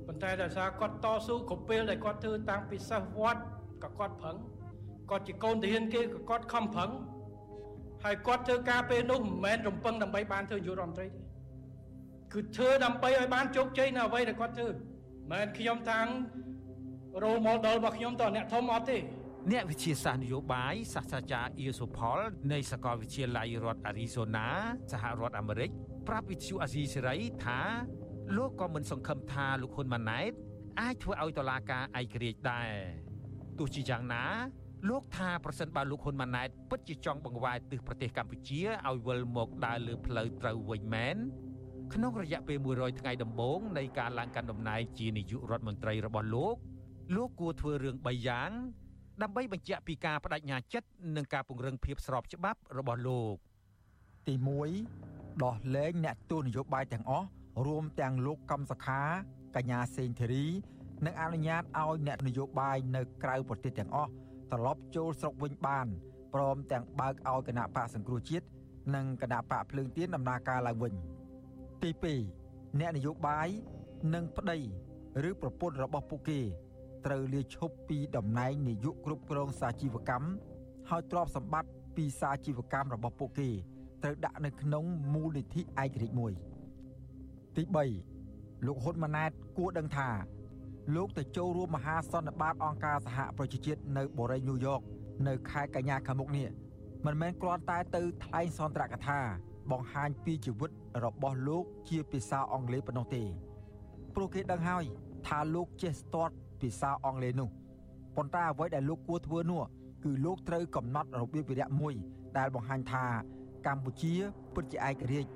Speaker 6: ប៉ុន្តែដោយសារគាត់តស៊ូគ្រប់ពេលដែលគាត់ធ្វើតាំងពីសិស្សវត្តក៏គាត់ប្រឹងគាត់ជាកូនទាហានគេក៏គាត់ខំប្រឹង ហើយគាត់ធ្វើការពេលនោះមិនមែនរំពឹងដើម្បីបានធ្វើនាយករដ្ឋមន្ត្រីទេគឺធ្វើដើម្បីឲ្យបានជោគជ័យនៅអ្វីដែលគាត់ធ្វើមិនមែនខ្ញុំតាំង role model របស់ខ្ញុំតអ្នកធំអត់ទេ
Speaker 17: អ្នកវិទ្យាសាស្ត្រនយោបាយសាស្ត្រាចារ្យអ៊ីសូផលនៃសាកលវិទ្យាល័យរដ្ឋអារីโซណាសហរដ្ឋអាមេរិកប្រាប់វិទ្យុអាស៊ីសេរីថាលោកក៏មិនសង្ឃឹមថាលោកហ៊ុនម៉ាណែតអាចធ្វើឲ្យតឡាការឯករាជ្យដែរទោះជាយ៉ាងណា លោកថាប្រសិនបើលោកហ៊ុនម៉ាណែតពិតជាចង់បង្វែរទិសប្រទេសកម្ពុជាឲ្យវិលមកដើរលើផ្លូវត្រូវវិញមែនក្នុងរយៈពេល100ថ្ងៃដំបូងនៃការឡើងកាន់តំណែងជានាយករដ្ឋមន្ត្រីរបស់លោកលោកគួរធ្វើរឿង3យ៉ាងដើម្បីបញ្ជាក់ពីការបដិញ្ញាចិត្តនិងការពង្រឹងភាពស្របច្បាប់របស់លោក
Speaker 4: ទី1ដោះលែងអ្នកទស្សនយោបាយទាំងអស់រួមទាំងលោកកំសខាកញ្ញាសេងធីរីនិងអនុញ្ញាតឲ្យអ្នកនយោបាយនៅក្រៅប្រទេសទាំងអស់ ត្រឡប់ចូលស្រុកវិញបានព្រមទាំងបើកឲ្យគណៈបកសង្គ្រោះជាតិនិងគណៈបកភ្លើងទៀនដំណើរការឡើងវិញទី2អ្នកនយោបាយនិងប្តីឬប្រពន្ធរបស់ពួកគេត្រូវលាឈប់ពីតំណែងនាយកគ្រប់គ្រងសាជីវកម្មហើយទ្រព្យសម្បត្តិពីសាជីវកម្មរបស់ពួកគេត្រូវដាក់នៅក្នុងមូលនិធិឯករាជ្យមួយទី3លោកហ៊ុនម៉ាណែតគួរដឹងថា លោកទៅចូលរួមមហាសន្និបាតអង្គការសហប្រជាជាតិនៅបូរីញូវយ៉កនៅខែកញ្ញាខាងមុខនេះមិនមែនគ្រាន់តែទៅថ្លែងសន្ទរកថា បង្ហាញពីជីវិតរបស់លោកជាភាសាអង់គ្លេសប៉ុណ្ណោះទេព្រោះគេដឹងហើយ ថាលោកចេះស្ទាត់ភាសាអង់គ្លេសនោះប៉ុន្តែអ្វីដែលលោកគួរធ្វើនោះគឺលោកត្រូវកំណត់របៀបវិរៈមួយ ដែលបង្ហាញថាកម្ពុជាពិតជាឯករាជ្យ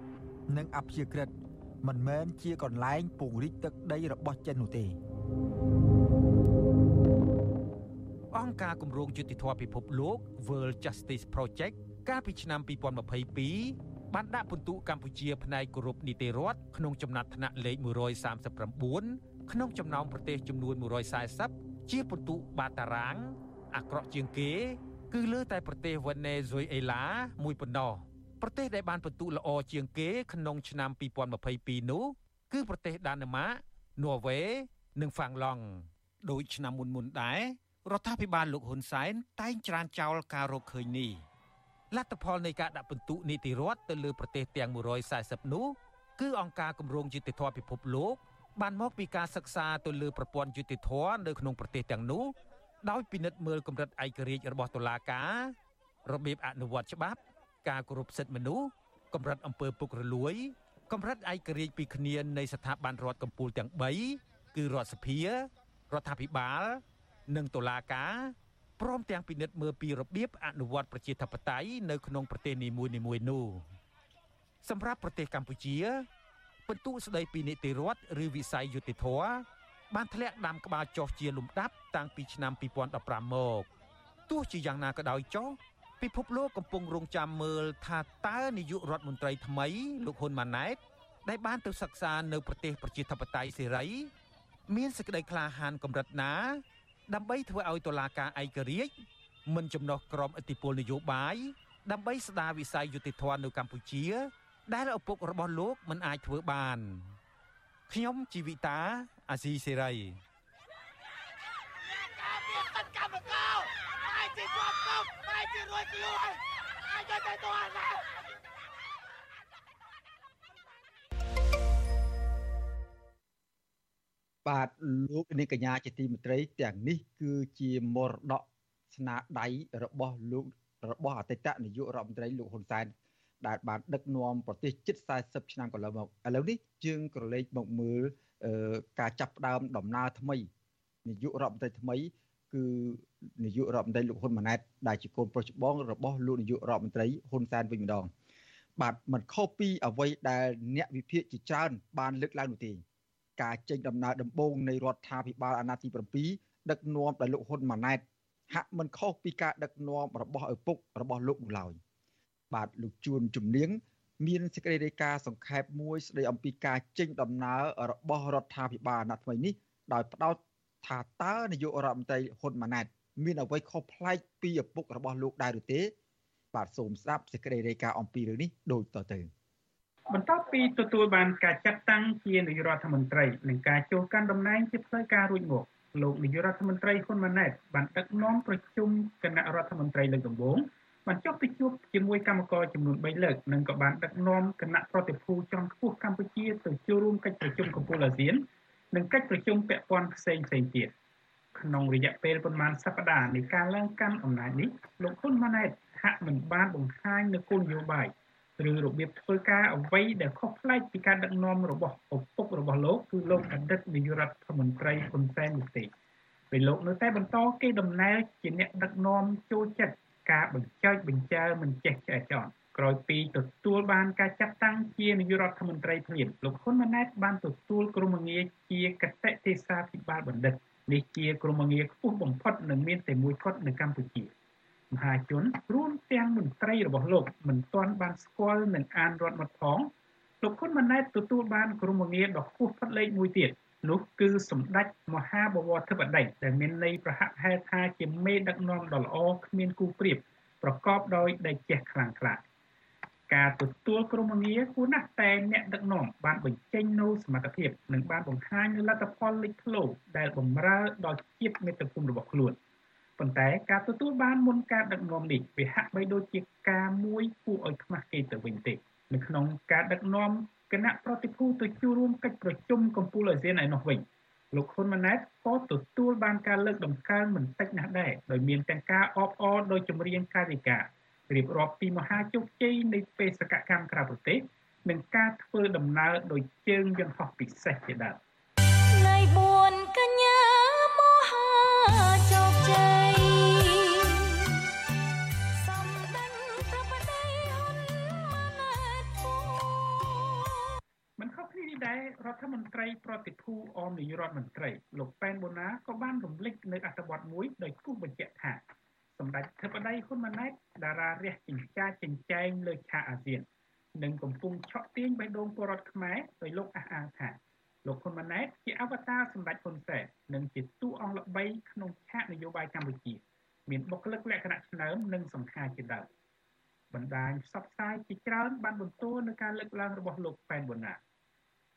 Speaker 4: និងអព្យាក្រឹតមិនមែនជាកន្លែងពង្រីកទឹកដីរបស់ចិននោះទេ
Speaker 17: អង្គការគម្រោងយុតិធធពិភពលោក World Justice Project កាលពីឆ្នាំ2022បានដាក់ពិន្ទុកម្ពុជាផ្នែកគោរពនីតិរដ្ឋក្នុងចំណាត់ថ្នាក់លេខ139ក្នុងចំណោមប្រទេសចំនួន140ជាពិន្ទុបាតារាង អាក្រក់ជាងគេ គឺលើតែប្រទេសវេណេស៊ុយអេឡាមួយប៉ុណ្ណោះប្រទេសដែលបានពិន្ទុល្អជាងគេក្នុងឆ្នាំ2022នោះគឺប្រទេសដាណឺម៉ាកន័រវេនិងហ្វាំងឡង់ដោយឆ្នាំមុនមុនដែរ រដ្ឋាភិបាលលោកហ៊ុនសែនតែងច្រានចោលការរកឃើញនេះលទ្ធផលនៃការដាក់ពិន្ទុនីតិរដ្ឋទៅលើប្រទេសទាំង140នោះគឺអង្គការគម្រោងយុតិធធពិភពលោកបានមកពីការសិក្សាទៅលើប្រព័ន្ធយុតិធធនៅក្នុងប្រទេសទាំងនោះដោយពិនិត្យមើលកម្រិតឯករាជ្យរបស់តុលាការរបៀបអនុវត្តច្បាប់ការគោរពសិទ្ធិមនុស្សកម្រិតអំពើពុករលួយកម្រិតឯករាជ្យពីគ្នានៃស្ថាប័នរដ្ឋកម្ពុជាទាំង3គឺរដ្ឋសភារដ្ឋាភិបាល និងតុលាការព្រមទាំងពិនិត្យមើលពីរបៀបអនុវត្តប្រជាធិបតេយ្យនៅក្នុងប្រទេសនីមួយៗនោះសម្រាប់ប្រទេសកម្ពុជាបន្ទុកស្ដីពីនីតិរដ្ឋឬវិស័យយុតិធធបានធ្លាក់ដាំក្បាលចុះជាលំដាប់តាំងពីឆ្នាំ2015មកទោះជាយ៉ាងណាក៏ដោយចុះពិភពលោកកំពុងរងចាំមើលថាតើនាយករដ្ឋមន្ត្រីថ្មីលោកហ៊ុនម៉ាណែតដែលបានទៅសិក្សានៅប្រទេសប្រជាធិបតេយ្យសេរី មានសេចក្តីក្លាហានកម្រិតណា ដើម្បីធ្វើឲ្យតុលាការឯករាជ្យមិនចំណោះក្រមឥទ្ធិពលនយោបាយដើម្បីស្ដារវិស័យយុតិធម៌នៅកម្ពុជា ដែលឪពុករបស់លោកមិនអាចធ្វើបានខ្ញុំជីវិតាអាស៊ីសេរី
Speaker 23: កម្មករហើយជាជាប់គុកហើយជារួចខ្លួនហើយទៅទៅទៅណា
Speaker 4: បាទលោកនាងកញ្ញាជាទីមេត្រីទាំងនេះគឺជាមរតកស្នាដៃរបស់លោករបស់អតីតនាយករដ្ឋមន្ត្រីលោកហ៊ុនសែនដែលបានដឹកនាំប្រទេសជិត40ឆ្នាំកន្លងមកឥឡូវនេះយើងក្រឡេកមកមើលការចាប់ផ្ដើមដំណើរថ្មីនាយករដ្ឋមន្ត្រីថ្មី គឺនាយករដ្ឋមន្ត្រីលោកហ៊ុនម៉ាណែតដែលជាកូនប្រុសច្បងរបស់លោកនាយករដ្ឋមន្ត្រីហ៊ុនសែនវិញម្ដងបាទมันខុសពីអ្វីដែលអ្នកវិភាគជាច្រើនបានលើកឡើងនោះទេ ការចេញដំណើរដំបូងនៃរដ្ឋាភិបាលអាណត្តិទី7ដឹកនាំដោយលោកហ៊ុនម៉ាណែតហាក់មិនខុសពីការដឹកនាំរបស់ឪពុករបស់លោកនោះឡើយបាទលោកជួនជំនាញមានសេចក្តីរាយការណ៍សង្ខេបមួយស្តីអំពីការចេញដំណើររបស់រដ្ឋាភិបាលអាណត្តិថ្មីនេះដោយផ្ដោតថាតើនាយករដ្ឋមន្ត្រីហ៊ុនម៉ាណែតមានអ្វីខុសប្លែកពីឪពុករបស់លោកដែរឬទេ បាទសូមស្ដាប់សេចក្តីរាយការណ៍អំពីរឿងនេះដូចតទៅ
Speaker 24: បន្ទាប់ពីទទួលបានការចាត់តាំងជានាយករដ្ឋមន្ត្រីនិងការចូលកាន់តំណែងជាផ្លូវការរួចមកលោកនាយករដ្ឋមន្ត្រីហ៊ុនម៉ាណែតបានដឹកនាំប្រជុំគណៈរដ្ឋមន្ត្រីលើកដំបូងបានចុះទៅជួបជាមួយគណៈកម្មការចំនួន3លើកនិងក៏បានដឹកនាំគណៈប្រតិភូជាន់ខ្ពស់កម្ពុជាទៅចូលរួមកិច្ចប្រជុំកំពូលអាស៊ាននិងកិច្ចប្រជុំពាក់ព័ន្ធផ្សេងផ្សេងទៀតក្នុងរយៈពេលប្រមាណសប្តាហ៍នៃការឡើងកាន់អំណាចនេះលោកហ៊ុនម៉ាណែតហាក់មិនបានបង្ហាញនូវគោលនយោបាយ ឬរបៀបធ្វើការអ្វីដែលខុសប្លែកពីការដឹកនាំរបស់ឪពុករបស់លោកគឺលោកអតីតនាយករដ្ឋមន្ត្រីហ៊ុនសែននោះទេពេលលោកនៅតែបន្តគេដំណើរជាអ្នកដឹកនាំចូលចិត្តការបញ្ចើចបញ្ចើមិនចេះឆ្អែតចន់ក្រោយពីទទួលបានការចាត់តាំងជានាយករដ្ឋមន្ត្រីភ្លាមលោកហ៊ុនម៉ាណែតបានទទួលក្រុមងារជាកតេទេសាភិបាលបណ្ឌិតនេះជាក្រុមងារខ្ពស់បំផុតនិងមានតែមួយគត់នៅកម្ពុជា មហាជនរួមទាំងមន្ត្រីរបស់លោកមិនទាន់បានស្គាល់និងអានរដ្ឋមត់ផងលោកហ៊ុនម៉ាណែតទទួលបានក្រុមងារដ៏ខ្ពស់ផុតលេខមួយទៀតនោះគឺសម្ដេចមហាបវរធិបតីដែលមានន័យប្រហាក់ហេតុថាជាមេដឹកនាំដ៏ល្អគ្មានគូប្រៀបប្រកបដោយដេចចេះខ្លាំងក្លាការទទួលក្រុមងារគួរណាស់តែអ្នកដឹកនាំបានបញ្ចេញនូវសមត្ថភាពនិងបានបង្ហាញនូវលទ្ធផលលេចធ្លោដែលបម្រើដល់ជាតិមាតុភូមិរបស់ខ្លួន ប៉ុន្តែការទទួលបានមុនការដឹកនាំនេះវាហាក់បីដូចជាការមួយគួរឲ្យខ្មាស់គេទៅវិញទេនៅក្នុងការដឹកនាំគណៈប្រតិភូទៅជួបរួមកិច្ចប្រជុំកំពូលអាស៊ានឯនោះវិញលោកហ៊ុនម៉ាណែតក៏ទទួលបានការលើកដំកើងមិនតិចណាស់ដែរដោយមានទាំងការអបអរដោយចម្រៀងកាយវិការរៀបរាប់ពីមហាជោគជ័យនៃបេសកកម្មក្រៅប្រទេសនិងការធ្វើដំណើរដោយជើងយន្តហោះពិសេសជាដើម ដែររដ្ឋមន្ត្រីប្រតិភូអមនាយរដ្ឋមន្ត្រីលោកប៉ែនបូណាក៏បានរំលឹកនៅអត្ថបទមួយដោយគូសបញ្ជាក់ថាសម្ដេចធិបតីហ៊ុនម៉ាណែតតារារះចិញ្ចាចចិញ្ចែងលើឆាកអាស៊ាននិងកំពុងឆក់ទាញបេះដូងពលរដ្ឋខ្មែរដោយលោកអះអាងថាលោកហ៊ុនម៉ាណែតជាអវតារសម្ដេចហ៊ុនសែននិងជាតួអង្គល្បីក្នុងឆាកនយោបាយកម្ពុជា មានបុគ្គលិកលក្ខណៈឆ្នើមនិងសង្ខារជាដើមបណ្ដាញផ្សព្វផ្សាយជាច្រើនបានបន្តនៅការលើកឡើងរបស់លោកប៉ែនបូណា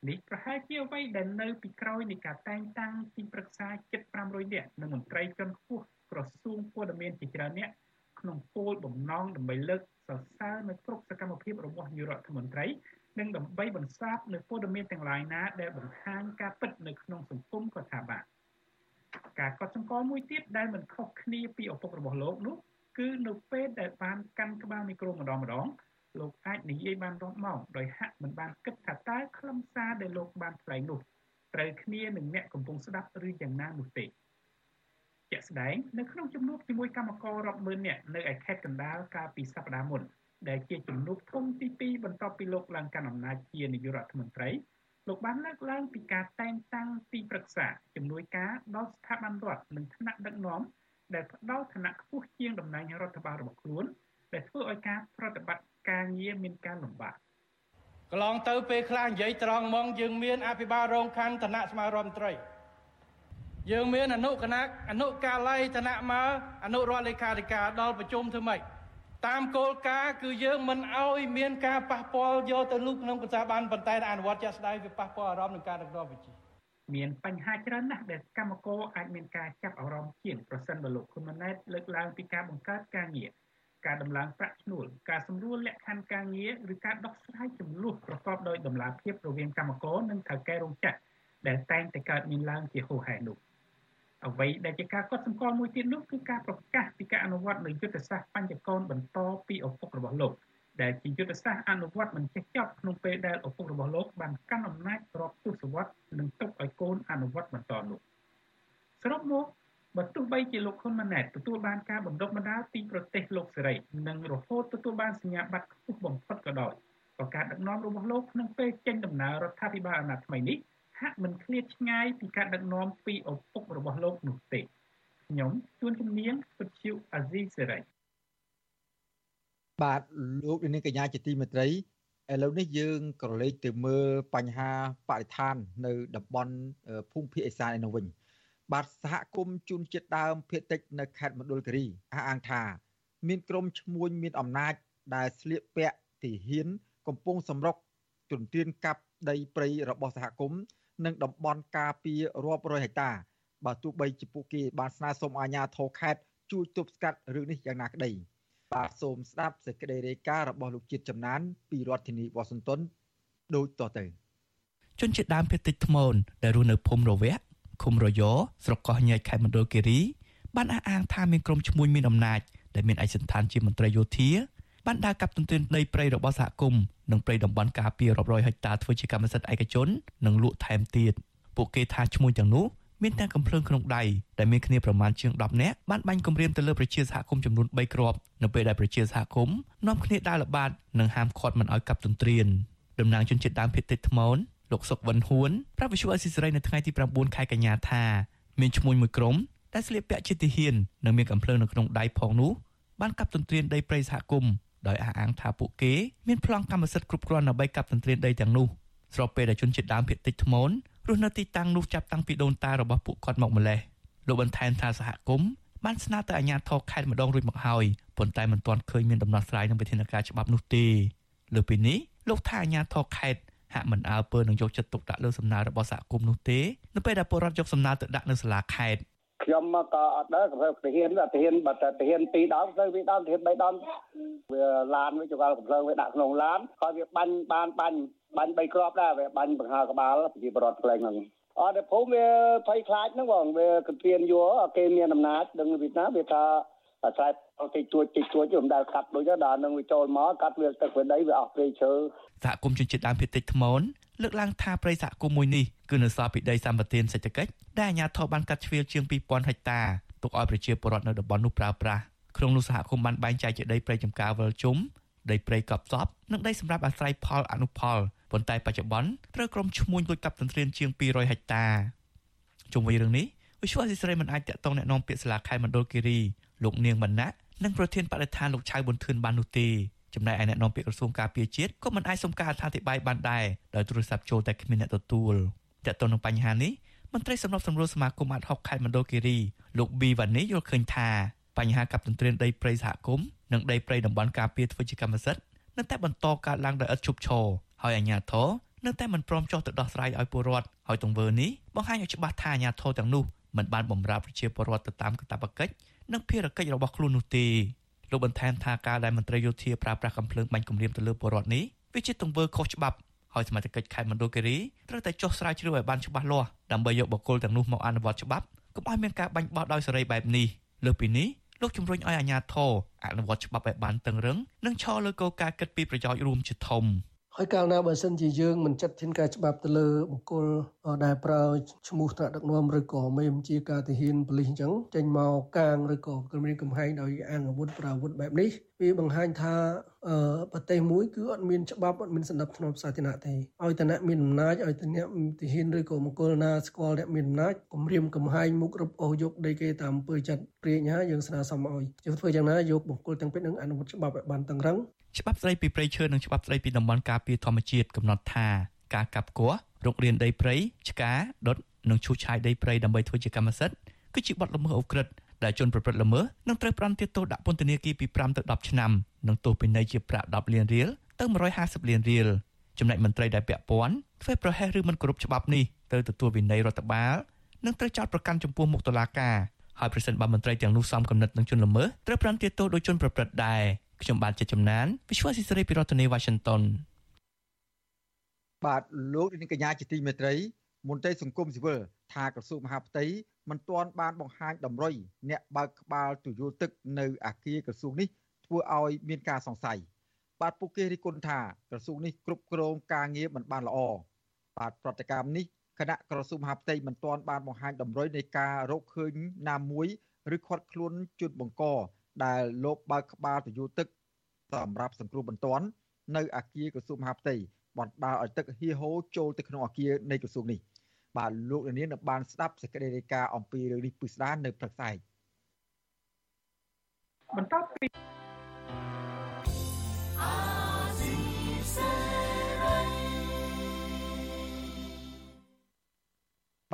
Speaker 24: នេះប្រហែលជាអ្វីដែលនៅពីក្រោយនៃការតែងតាំងទីប្រឹក្សាជិត500នាក់និងមន្ត្រីជាន់ខ្ពស់ក្រសួងព័ត៌មានជាច្រើនអ្នកក្នុងគោលបំណងដើម្បីលើកសរសើរនៅគ្រប់សកម្មភាពរបស់នាយរដ្ឋមន្ត្រីនិងដើម្បីបន្សាបនៅព័ត៌មានទាំងឡាយណាដែលបង្ហាញការពិតនៅក្នុងសង្គមក៏ថាបាទការកត់សម្គាល់មួយទៀតដែលមិនខុសគ្នាពីឪពុករបស់លោកនោះគឺនៅពេលដែលបានកាន់ក្បាលមីក្រូម្ដងម្ដង លោកអាចនិយាយបានរាប់ម៉ោងដោយហាក់មិនបានគិតថាតើខ្លឹមសារដែលលោកបានថ្លែងនោះត្រូវគ្នានឹងអ្នកកំពុងស្ដាប់ឬយ៉ាងណានោះទេជាក់ស្ដែងនៅក្នុងជំនួបជាមួយកម្មកររាប់ម៉ឺននាក់នៅឯខេត្តកណ្ដាលកាលពីសប្តាហ៍មុនដែលជាជំនួបធំទី2បន្ទាប់ពីលោកឡើងកាន់អំណាចជានាយករដ្ឋមន្ត្រីលោកបានលើកឡើងពីការតែងតាំងទីប្រឹក្សាជំនួយការដល់ស្ថាប័នរដ្ឋនិងថ្នាក់ដឹកនាំដែលផ្ដល់ឋានៈខ្ពស់ជាងតំណែងរដ្ឋបាលរបស់ខ្លួនដែលធ្វើឲ្យការប្រតិបត្តិ ការងារមានការលំបាក
Speaker 6: កន្លងទៅពេលខ្លះនិយាយត្រង់មកយើងមានអភិបាលរងខណ្ឌឋានៈស្មាររដ្ឋមន្ត្រីយើងមានអនុគណៈអនុកាល័យឋានៈមកអនុរដ្ឋលេខាធិការដល់ប្រជុំធ្វើម៉េចតាមគោលការណ៍គឺយើងមិនអោយមានការប៉ះពាល់យកទៅលុបក្នុងប្រសាបានប៉ុន្តែអនុវត្តជាក់ស្ដែងវាប៉ះពាល់អារម្មណ៍នឹងការដឹកនាំវិជា
Speaker 24: មានបញ្ហាច្រើនណាស់ដែលកម្មករអាចមានការចាប់អារម្មណ៍ជាងប្រសិនបើលោកហ៊ុនម៉ាណែតលើកឡើងពីការបង្កើតការងារ ការដំឡើងប្រាក់ឈ្នួលការសម្រួលលក្ខខណ្ឌការងារឬការដោះស្រាយចំនួនប្រកបដោយតម្លាភាពរវាងកម្មករនិងថៅកែរោងចក្រដែលតែងតែកើតមានឡើងជាហូរហែនោះអ្វីដែលជាការកត់សម្គាល់មួយទៀតនោះគឺការប្រកាសពីការអនុវត្តនៃយុទ្ធសាស្ត្របញ្ចកោណបន្តពីឪពុករបស់លោកដែលជាយុទ្ធសាស្ត្រអនុវត្តមិនចេះចប់ក្នុងពេលដែលឪពុករបស់លោកបានកាន់អំណាចរាប់ទសវត្សរ៍និងទុកឲ្យកូនអនុវត្តបន្តនោះសរុបមក បើទោះបីជាលោកហ៊ុនម៉ាណែតទទួលបានការបណ្ដុះបណ្ដាលពីប្រទេសលោកសេរីនិងរហូតទទួលបានសញ្ញាបត្រខ្ពស់បំផុតក៏ដោយក៏ការដឹកនាំរបស់លោកក្នុងពេលចេញដំណើររដ្ឋាភិបាលអាណត្តិថ្មីនេះហាក់មិនឃ្លាតឆ្ងាយពីការដឹកនាំពីឪពុករបស់លោកនោះទេខ្ញុំជួនជំនាញពុទ្ធិអាស៊ីសេរី
Speaker 4: បាទលោកនាងកញ្ញាជាទីមេត្រីឥឡូវនេះយើងក៏លេខទៅមើលបញ្ហាបរិស្ថាននៅតំបន់ភូមិភាគឦសានឯនោះវិញ បាទសហគមន៍ជួនជាតិដើមភៀតតិចនៅខេត្តមណ្ឌលគិរីអះអាងថា មានក្រុមឈ្មួញមានអំណាច ដែលស្លៀកពាក់ទីហ៊ាន កំពុងសម្រុកទន្ទ្រានកាប់ដីព្រៃរបស់សហគមន៍និងតំបន់ការពាររាប់រយហិកតាបើទោះបីជាពួកគេបានស្នើសុំអាជ្ញាធរខេត្តជួយទប់ស្កាត់រឿងនេះយ៉ាងណាក្តីបាទសូមស្ដាប់សេចក្តីរាយការណ៍របស់លោកជាតិចំណាន ពីរដ្ឋធានីវ៉ាស៊ីនតោនដូចតទៅ
Speaker 18: ជនជាតិដើមភាគតិចថ្មូនដែលរស់នៅភូមិរវៈ ឃុំរយស្រុកកោះញែកខេត្តមណ្ឌលគិរីបានអះអាងថាមានក្រុមឈ្មួញមានអំណាចដែលមានឯកសណ្ឋានជាមន្ត្រីយោធាបានដើរកាប់ទន្ទ្រានដីព្រៃរបស់សហគមន៍និងព្រៃតំបន់ការពាររាប់រយហិកតាធ្វើជាកម្មសិទ្ធិឯកជននិងលក់ថែមទៀតពួកគេថាឈ្មួញទាំងនោះមានទាំងកំភ្លើងក្នុងដៃដែលមានគ្នាប្រមាណជាង10នាក់បានបាញ់គំរាមទៅលើប្រជាសហគមន៍ចំនួន3គ្រាប់នៅពេលដែលប្រជាសហគមន៍នាំគ្នាដើរល្បាតនិងហាមឃាត់មិនឲ្យកាប់ទន្ទ្រានតំណាងជនជាតិដើមភាគតិចថ្មូន លោកសុកវណ្ណហួនប្រាប់វិសុអេស៊ីសរ៉ៃនៅថ្ងៃទី9ខែកញ្ញាថាមានឈ្មោះមួយក្រុមដែលស្លៀកពាក់ជាទាហាននិងមានកំភ្លើងនៅក្នុងដៃផងនោះបានកាប់ទន្ទ្រានដីព្រៃសហគមន៍ដោយអះអាងថាពួកគេមានប្លង់កម្មសិទ្ធិគ្រប់គ្រាន់ដើម្បីកាប់ទន្ទ្រានដីទាំងនោះស្របពេលដែលជនជាតិដើមភាគតិចថ្មូនរស់នៅទីតាំងនោះចាប់តាំងពីដូនតារបស់ពួកគាត់មកម្លេះលោកបន្ថែមថាសហគមន៍បានស្នើទៅអាជ្ញាធរខេត្តម្ដងរួចមកហើយប៉ុន្តែមិនទាន់ឃើញមានដំណោះស្រាយនឹងវិធានការច្បាប់នោះទេលើពីនេះលោកថាអាជ្ញាធរខេត្ត ហាក់មិនអើពើនឹងយកចិត្តទុកដាក់លើសំណើរបស់សហគមន៍នោះទេនៅពេលដែលពលរដ្ឋយកសំណើទៅដាក់នៅសាលាខេត្ត
Speaker 25: ខ្ញុំក៏អត់ដែរក៏ទាហានទាហានបើតែទាហាន2ដងទៅវាដងទាហាន3ដងវាឡានវាចង្កល់កំភ្លើងវាដាក់ក្នុងឡានហើយវាបាញ់បានបាញ់បាញ់3គ្រាប់ដែរវាបាញ់បង្ហើក្បាលប្រជាពលរដ្ឋផ្លេងហ្នឹងអត់តែភូមិវាភ័យខ្លាចហ្នឹងបងវាគំរាមយួរគេមានអំណាចដឹងពីណាវាថាអាស្រ័យតិចតួចតិចតួចមិនដែលកាត់ដូចដល់នឹងវាចូលមកកាត់វាទឹកវាដីវាអស់ព្រៃឈើ
Speaker 18: សហគមន៍ជនជាតិដើមភាគតិចថ្មូនលើកឡើងថាព្រៃសហគមន៍មួយនេះគឺនៅសល់ពីដីសម្បត្តិសេដ្ឋកិច្ចដែលអាជ្ញាធរបានកាត់ជ្រៀលជាង2000ហិកតាទុកឲ្យប្រជាពលរដ្ឋនៅតំបន់នោះប្រើប្រាស់ក្នុងនោះសហគមន៍បានបែងចែកជាដីព្រៃចំការវិលជុំដីព្រៃកប់សពនិងដីសម្រាប់អាស្រ័យផលអនុផលប៉ុន្តែបច្ចុប្បន្នត្រូវក្រុមឈ្មួញលួចកាប់ទន្ទ្រានជាង200ហិកតាជុំវិញរឿងនេះវិសុវអសិស្រ័យមិនអាចតាក់ទងแนะនាំពាក្យសាលាខេត្តមណ្ឌលគិរីលោកនាងបណ្ណៈនិងប្រធានបដិថានលោកឆៅប៊ុនធឿនបាននោះទេ ចំណែកឯអ្នកនាំពាក្យក្រសួងការពារជាតិក៏មិនអាចសុំការអធិប្បាយបានដែរដោយទូរស័ព្ទចូលតែគ្មានអ្នកទទួលតាក់ទងនឹងបញ្ហានេះមន្ត្រីសម្របសម្រួលសមាគមអាត់ហុកខេត្តមណ្ឌលគិរីលោកប៊ីវ៉ានីយល់ឃើញថាបញ្ហាកັບទន្ទ្រានដីព្រៃសហគមន៍និងដីព្រៃតំបន់ការពារធ្វើជាកម្មសិទ្ធិនៅតែបន្តកើតឡើងដោយឥតឈប់ឈរហើយអាជ្ញាធរនៅតែមិនព្រមចុះទៅដោះស្រាយឲ្យពលរដ្ឋហើយទង្វើនេះបង្ហាញឲ្យច្បាស់ថាអាជ្ញាធរទាំងនោះមិនបានបម្រើប្រជាពលរដ្ឋទៅតាមកាតព្វកិច្ចនិងភារកិច្ចរបស់ខ្លួននោះទេ លោកបន្ថែមថាការដែលមន្ត្រីយោធាប្រើប្រាស់កំភ្លើងបាញ់គំរាមទៅលើពលរដ្ឋនេះវាជាទង្វើខុសច្បាប់ហើយសមាជិកខេត្តមណ្ឌលគិរីត្រូវតែចុះស្រាវជ្រាវឲ្យបានច្បាស់លាស់ដើម្បីយកបកគលទាំងនោះមកអនុវត្តច្បាប់កុំឲ្យមានការបាញ់បោះដោយសេរីបែបនេះលើពីនេះលោកជំរុញឲ្យអាជ្ញាធរអនុវត្តច្បាប់ឲ្យបានតឹងរឹងនិងឈរលើគោលការណ៍គិតពីប្រយោជន៍រួមជាធំ
Speaker 26: ហើយកាលណាបើសិនជាយើងមិនចាត់ធានការច្បាប់ទៅលើបុគ្គលដែលប្រើឈ្មោះត្រាក់ដឹកនាំឬក៏មេបញ្ជាការទាហានប៉ូលីសអញ្ចឹងចេញមកកាងឬក៏គម្រាមកំហែងដោយអាងអាវុធប្រើអាវុធបែបនេះវាបង្ហាញថាប្រទេសមួយគឺអត់មានច្បាប់អត់មានសន្តិភាពសាធារណៈទេឲ្យតអ្នកមានអំណាចឲ្យតអ្នកទាហានឬក៏មង្គលណាស្គាល់អ្នកមានអំណាចគម្រាមកំហែងមុខរឹបអូសយកដីគេតាមអំពើចិត្តព្រាញណាយើងស្នើសុំឲ្យយើងធ្វើយ៉ាងណាយកបុគ្គលទាំងពីរនឹងអនុវត្តច្បាប់ឲ្យបានតឹងរឹង
Speaker 18: ច្បាប់ស្តីពីព្រៃឈើនិងច្បាប់ស្តីពីតំបន់ការពារធម្មជាតិកំណត់ថាការកាប់គោះរុករានដីព្រៃឆ្កាដុតនិងឈូសឆាយដីព្រៃដើម្បីធ្វើជាកម្មសិទ្ធិគឺជាបទល្មើសអូក្រិដ្ឋដែលជនប្រព្រឹត្តល្មើសនឹងត្រូវផ្តន្ទាទោសដាក់ពន្ធនាគារពី5ទៅ10ឆ្នាំនិងទោសពិន័យជាប្រាក់10លានរៀលទៅ150លានរៀលចំណែកមន្ត្រីដែលពាក់ព័ន្ធធ្វើប្រហែសឬមិនគោរពច្បាប់នេះត្រូវទទួលវិន័យរដ្ឋបាលនិងត្រូវចោទប្រកាន់ចំពោះមុខតុលាការហើយប្រសិនបើមន្ត្រីទាំងនោះសំគំនិតនឹងជនល្មើសត្រូវផ្តន្ទាទោសដោយជនប្រព្រឹត្តដែរ ខ្ញុំបាទជាចំណាន Visual Society ពីរដ្ឋធានី Washington
Speaker 4: បាទលោកនាងកញ្ញាជាទីមេត្រី មន្ត្រីសង្គមស៊ីវិលថាក្រសួងមហាផ្ទៃមិនទាន់បានបង្ហាញតម្រុយអ្នកបើកក្បាលទុយល់ទឹកនៅអាគារក្រសួងនេះធ្វើឲ្យមានការសង្ស័យបាទពួកគេរិះគន់ថាក្រសួងនេះគ្រប់គ្រងការងារមិនបានល្អបាទប្រតិកម្មនេះគណៈក្រសួងមហាផ្ទៃមិនទាន់បានបង្ហាញតម្រុយនៃការរកឃើញណាមួយឬខាត់ខ្លួនជនបង្ក ដែលលោកបើកក្បាលទយុទឹកសម្រាប់សង្គ្រោះបន្ទាន់នៅអាគារក្រសួងមហាផ្ទៃបណ្ដាលឲ្យទឹកហៀហូរចូលទៅក្នុងអាគារនៃក្រសួងនេះបាទលោកនាងនៅបានស្ដាប់សេចក្តីរាយការណ៍អំពីរឿងនេះពិស្ដារនៅព្រឹកស្អែក
Speaker 24: បន្ទាប់ពី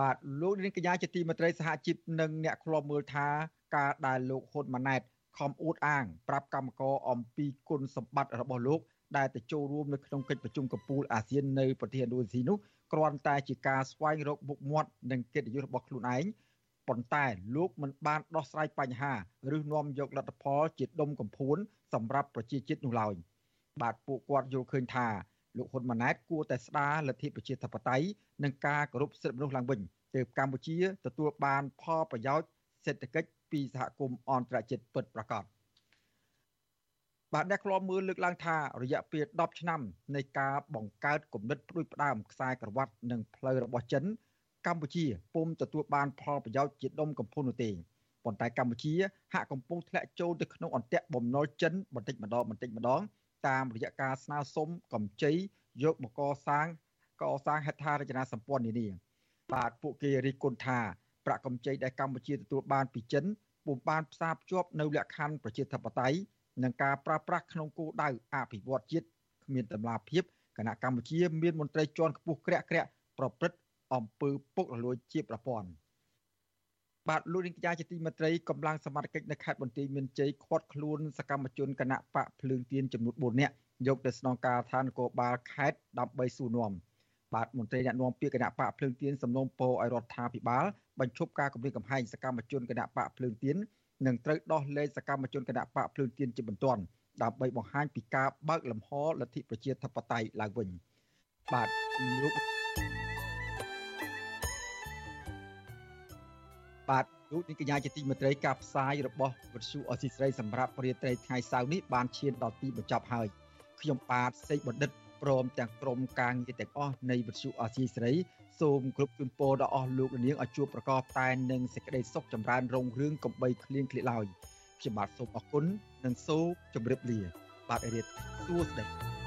Speaker 4: បាទលោកនាងកញ្ញាជាទីមេត្រីសហជីពនិងអ្នកខ្លាប់មើលថាការដែលលោកហ៊ុនម៉ាណែត ខំអួតអាងប្រាប់កម្មករអំពីគុណសម្បត្តិរបស់លោកដែលទៅចូលរួមនៅក្នុងកិច្ចប្រជុំកំពូលអាស៊ាននៅប្រទេសឥណ្ឌូនេស៊ីនោះគ្រាន់តែជាការស្វែងរកមុខមាត់និងកិត្តិយសរបស់ខ្លួនឯងប៉ុន្តែលោកមិនបានដោះស្រាយបញ្ហាឬនាំយកលទ្ធផលជាដុំកំភួនសម្រាប់ប្រជាជាតិនោះឡើយបាទពួកគាត់យល់ឃើញថាលោកហ៊ុនម៉ាណែតគួរតែស្ដារលទ្ធិប្រជាធិបតេយ្យនិងការគោរពសិទ្ធិមនុស្សឡើងវិញទើបកម្ពុជាទទួលបានផលប្រយោជន៍សេដ្ឋកិច្ច ពីសហគមន៍អន្តរជាតិពិតប្រាកដបាទអ្នកខ្លោមមើលលើកឡើងថារយៈពេល10ឆ្នាំនៃការបង្កើតគំនិតផ្ដួចផ្ដើមខ្សែក្រវ៉ាត់និងផ្លូវរបស់ចិន កម្ពុជាពុំទទួលបានផលប្រយោជន៍ជាដុំកំភួននោះទេប៉ុន្តែកម្ពុជាហាក់កំពុងធ្លាក់ចូលទៅក្នុងអន្ទាក់បំណុលចិនបន្តិចម្ដងបន្តិចម្ដង តាមរយៈការស្នើសុំកម្ចីយកមកកសាងកសាងហេដ្ឋារចនាសម្ព័ន្ធនានាបាទពួកគេរិះគន់ថា ប្រាក់កម្ចីដែលកម្ពុជាទទួលបានពីចិនពុំបានផ្សារភ្ជាប់នៅលក្ខខណ្ឌប្រជាធិបតេយ្យនិងការប្រើប្រាស់ក្នុងគោលដៅអភិវឌ្ឍជាតិគ្មានតម្លាភាពគណៈកម្ពុជាមានមន្ត្រីជាន់ខ្ពស់ក្រាក់ក្រាក់ប្រព្រឹត្តអំពើពុករលួយជាប្រព័ន្ធបាទលោកនាងជាទីមេត្រីកម្លាំងសមត្ថកិច្ចនៅខេត្តបន្ទាយមានជ័យឃាត់ខ្លួនសកម្មជនគណៈបកភ្លើងទៀនចំនួន4នាក់យកទៅស្នងការឋាននគរបាលខេត្តដើម្បីសួរនាំ បាទមន្ត្រីអ្នកនាំពាក្យគណៈបកភ្លើងទៀនសំណូមពរឲ្យរដ្ឋាភិបាលបញ្ឈប់ការគម្រាមកំហែងសកម្មជនគណៈបកភ្លើងទៀននិងត្រូវដោះលែងសកម្មជនគណៈបកភ្លើងទៀនជាបន្ទាន់ដើម្បីបង្ហាញពីការបើកលំហលទ្ធិប្រជាធិបតេយ្យឡើងវិញបាទលោកបាទលោកនាងកញ្ញាជាទីមេត្រីការផ្សាយរបស់វិទ្យុអស៊ីស្រីសម្រាប់រាត្រីថ្ងៃសៅរ៍នេះបានឈានដល់ទីបញ្ចប់ហើយខ្ញុំបាទសេកបណ្ឌិត ព្រមទាំងក្រុមការងារទាំងអស់នៃវិទ្យុអស៊ីសេរីសូមគ្រប់ជូនពរដល់អស់លោកនាងឲ្យជួបប្រកបតែនឹងសេចក្តីសុខចម្រើនរុងរឿងកំបីគ្លៀងគ្លាឡើយខ្ញុំបាទសូមអរគុណនិងសូមជម្រាបលាបាទរៀបសួស្តី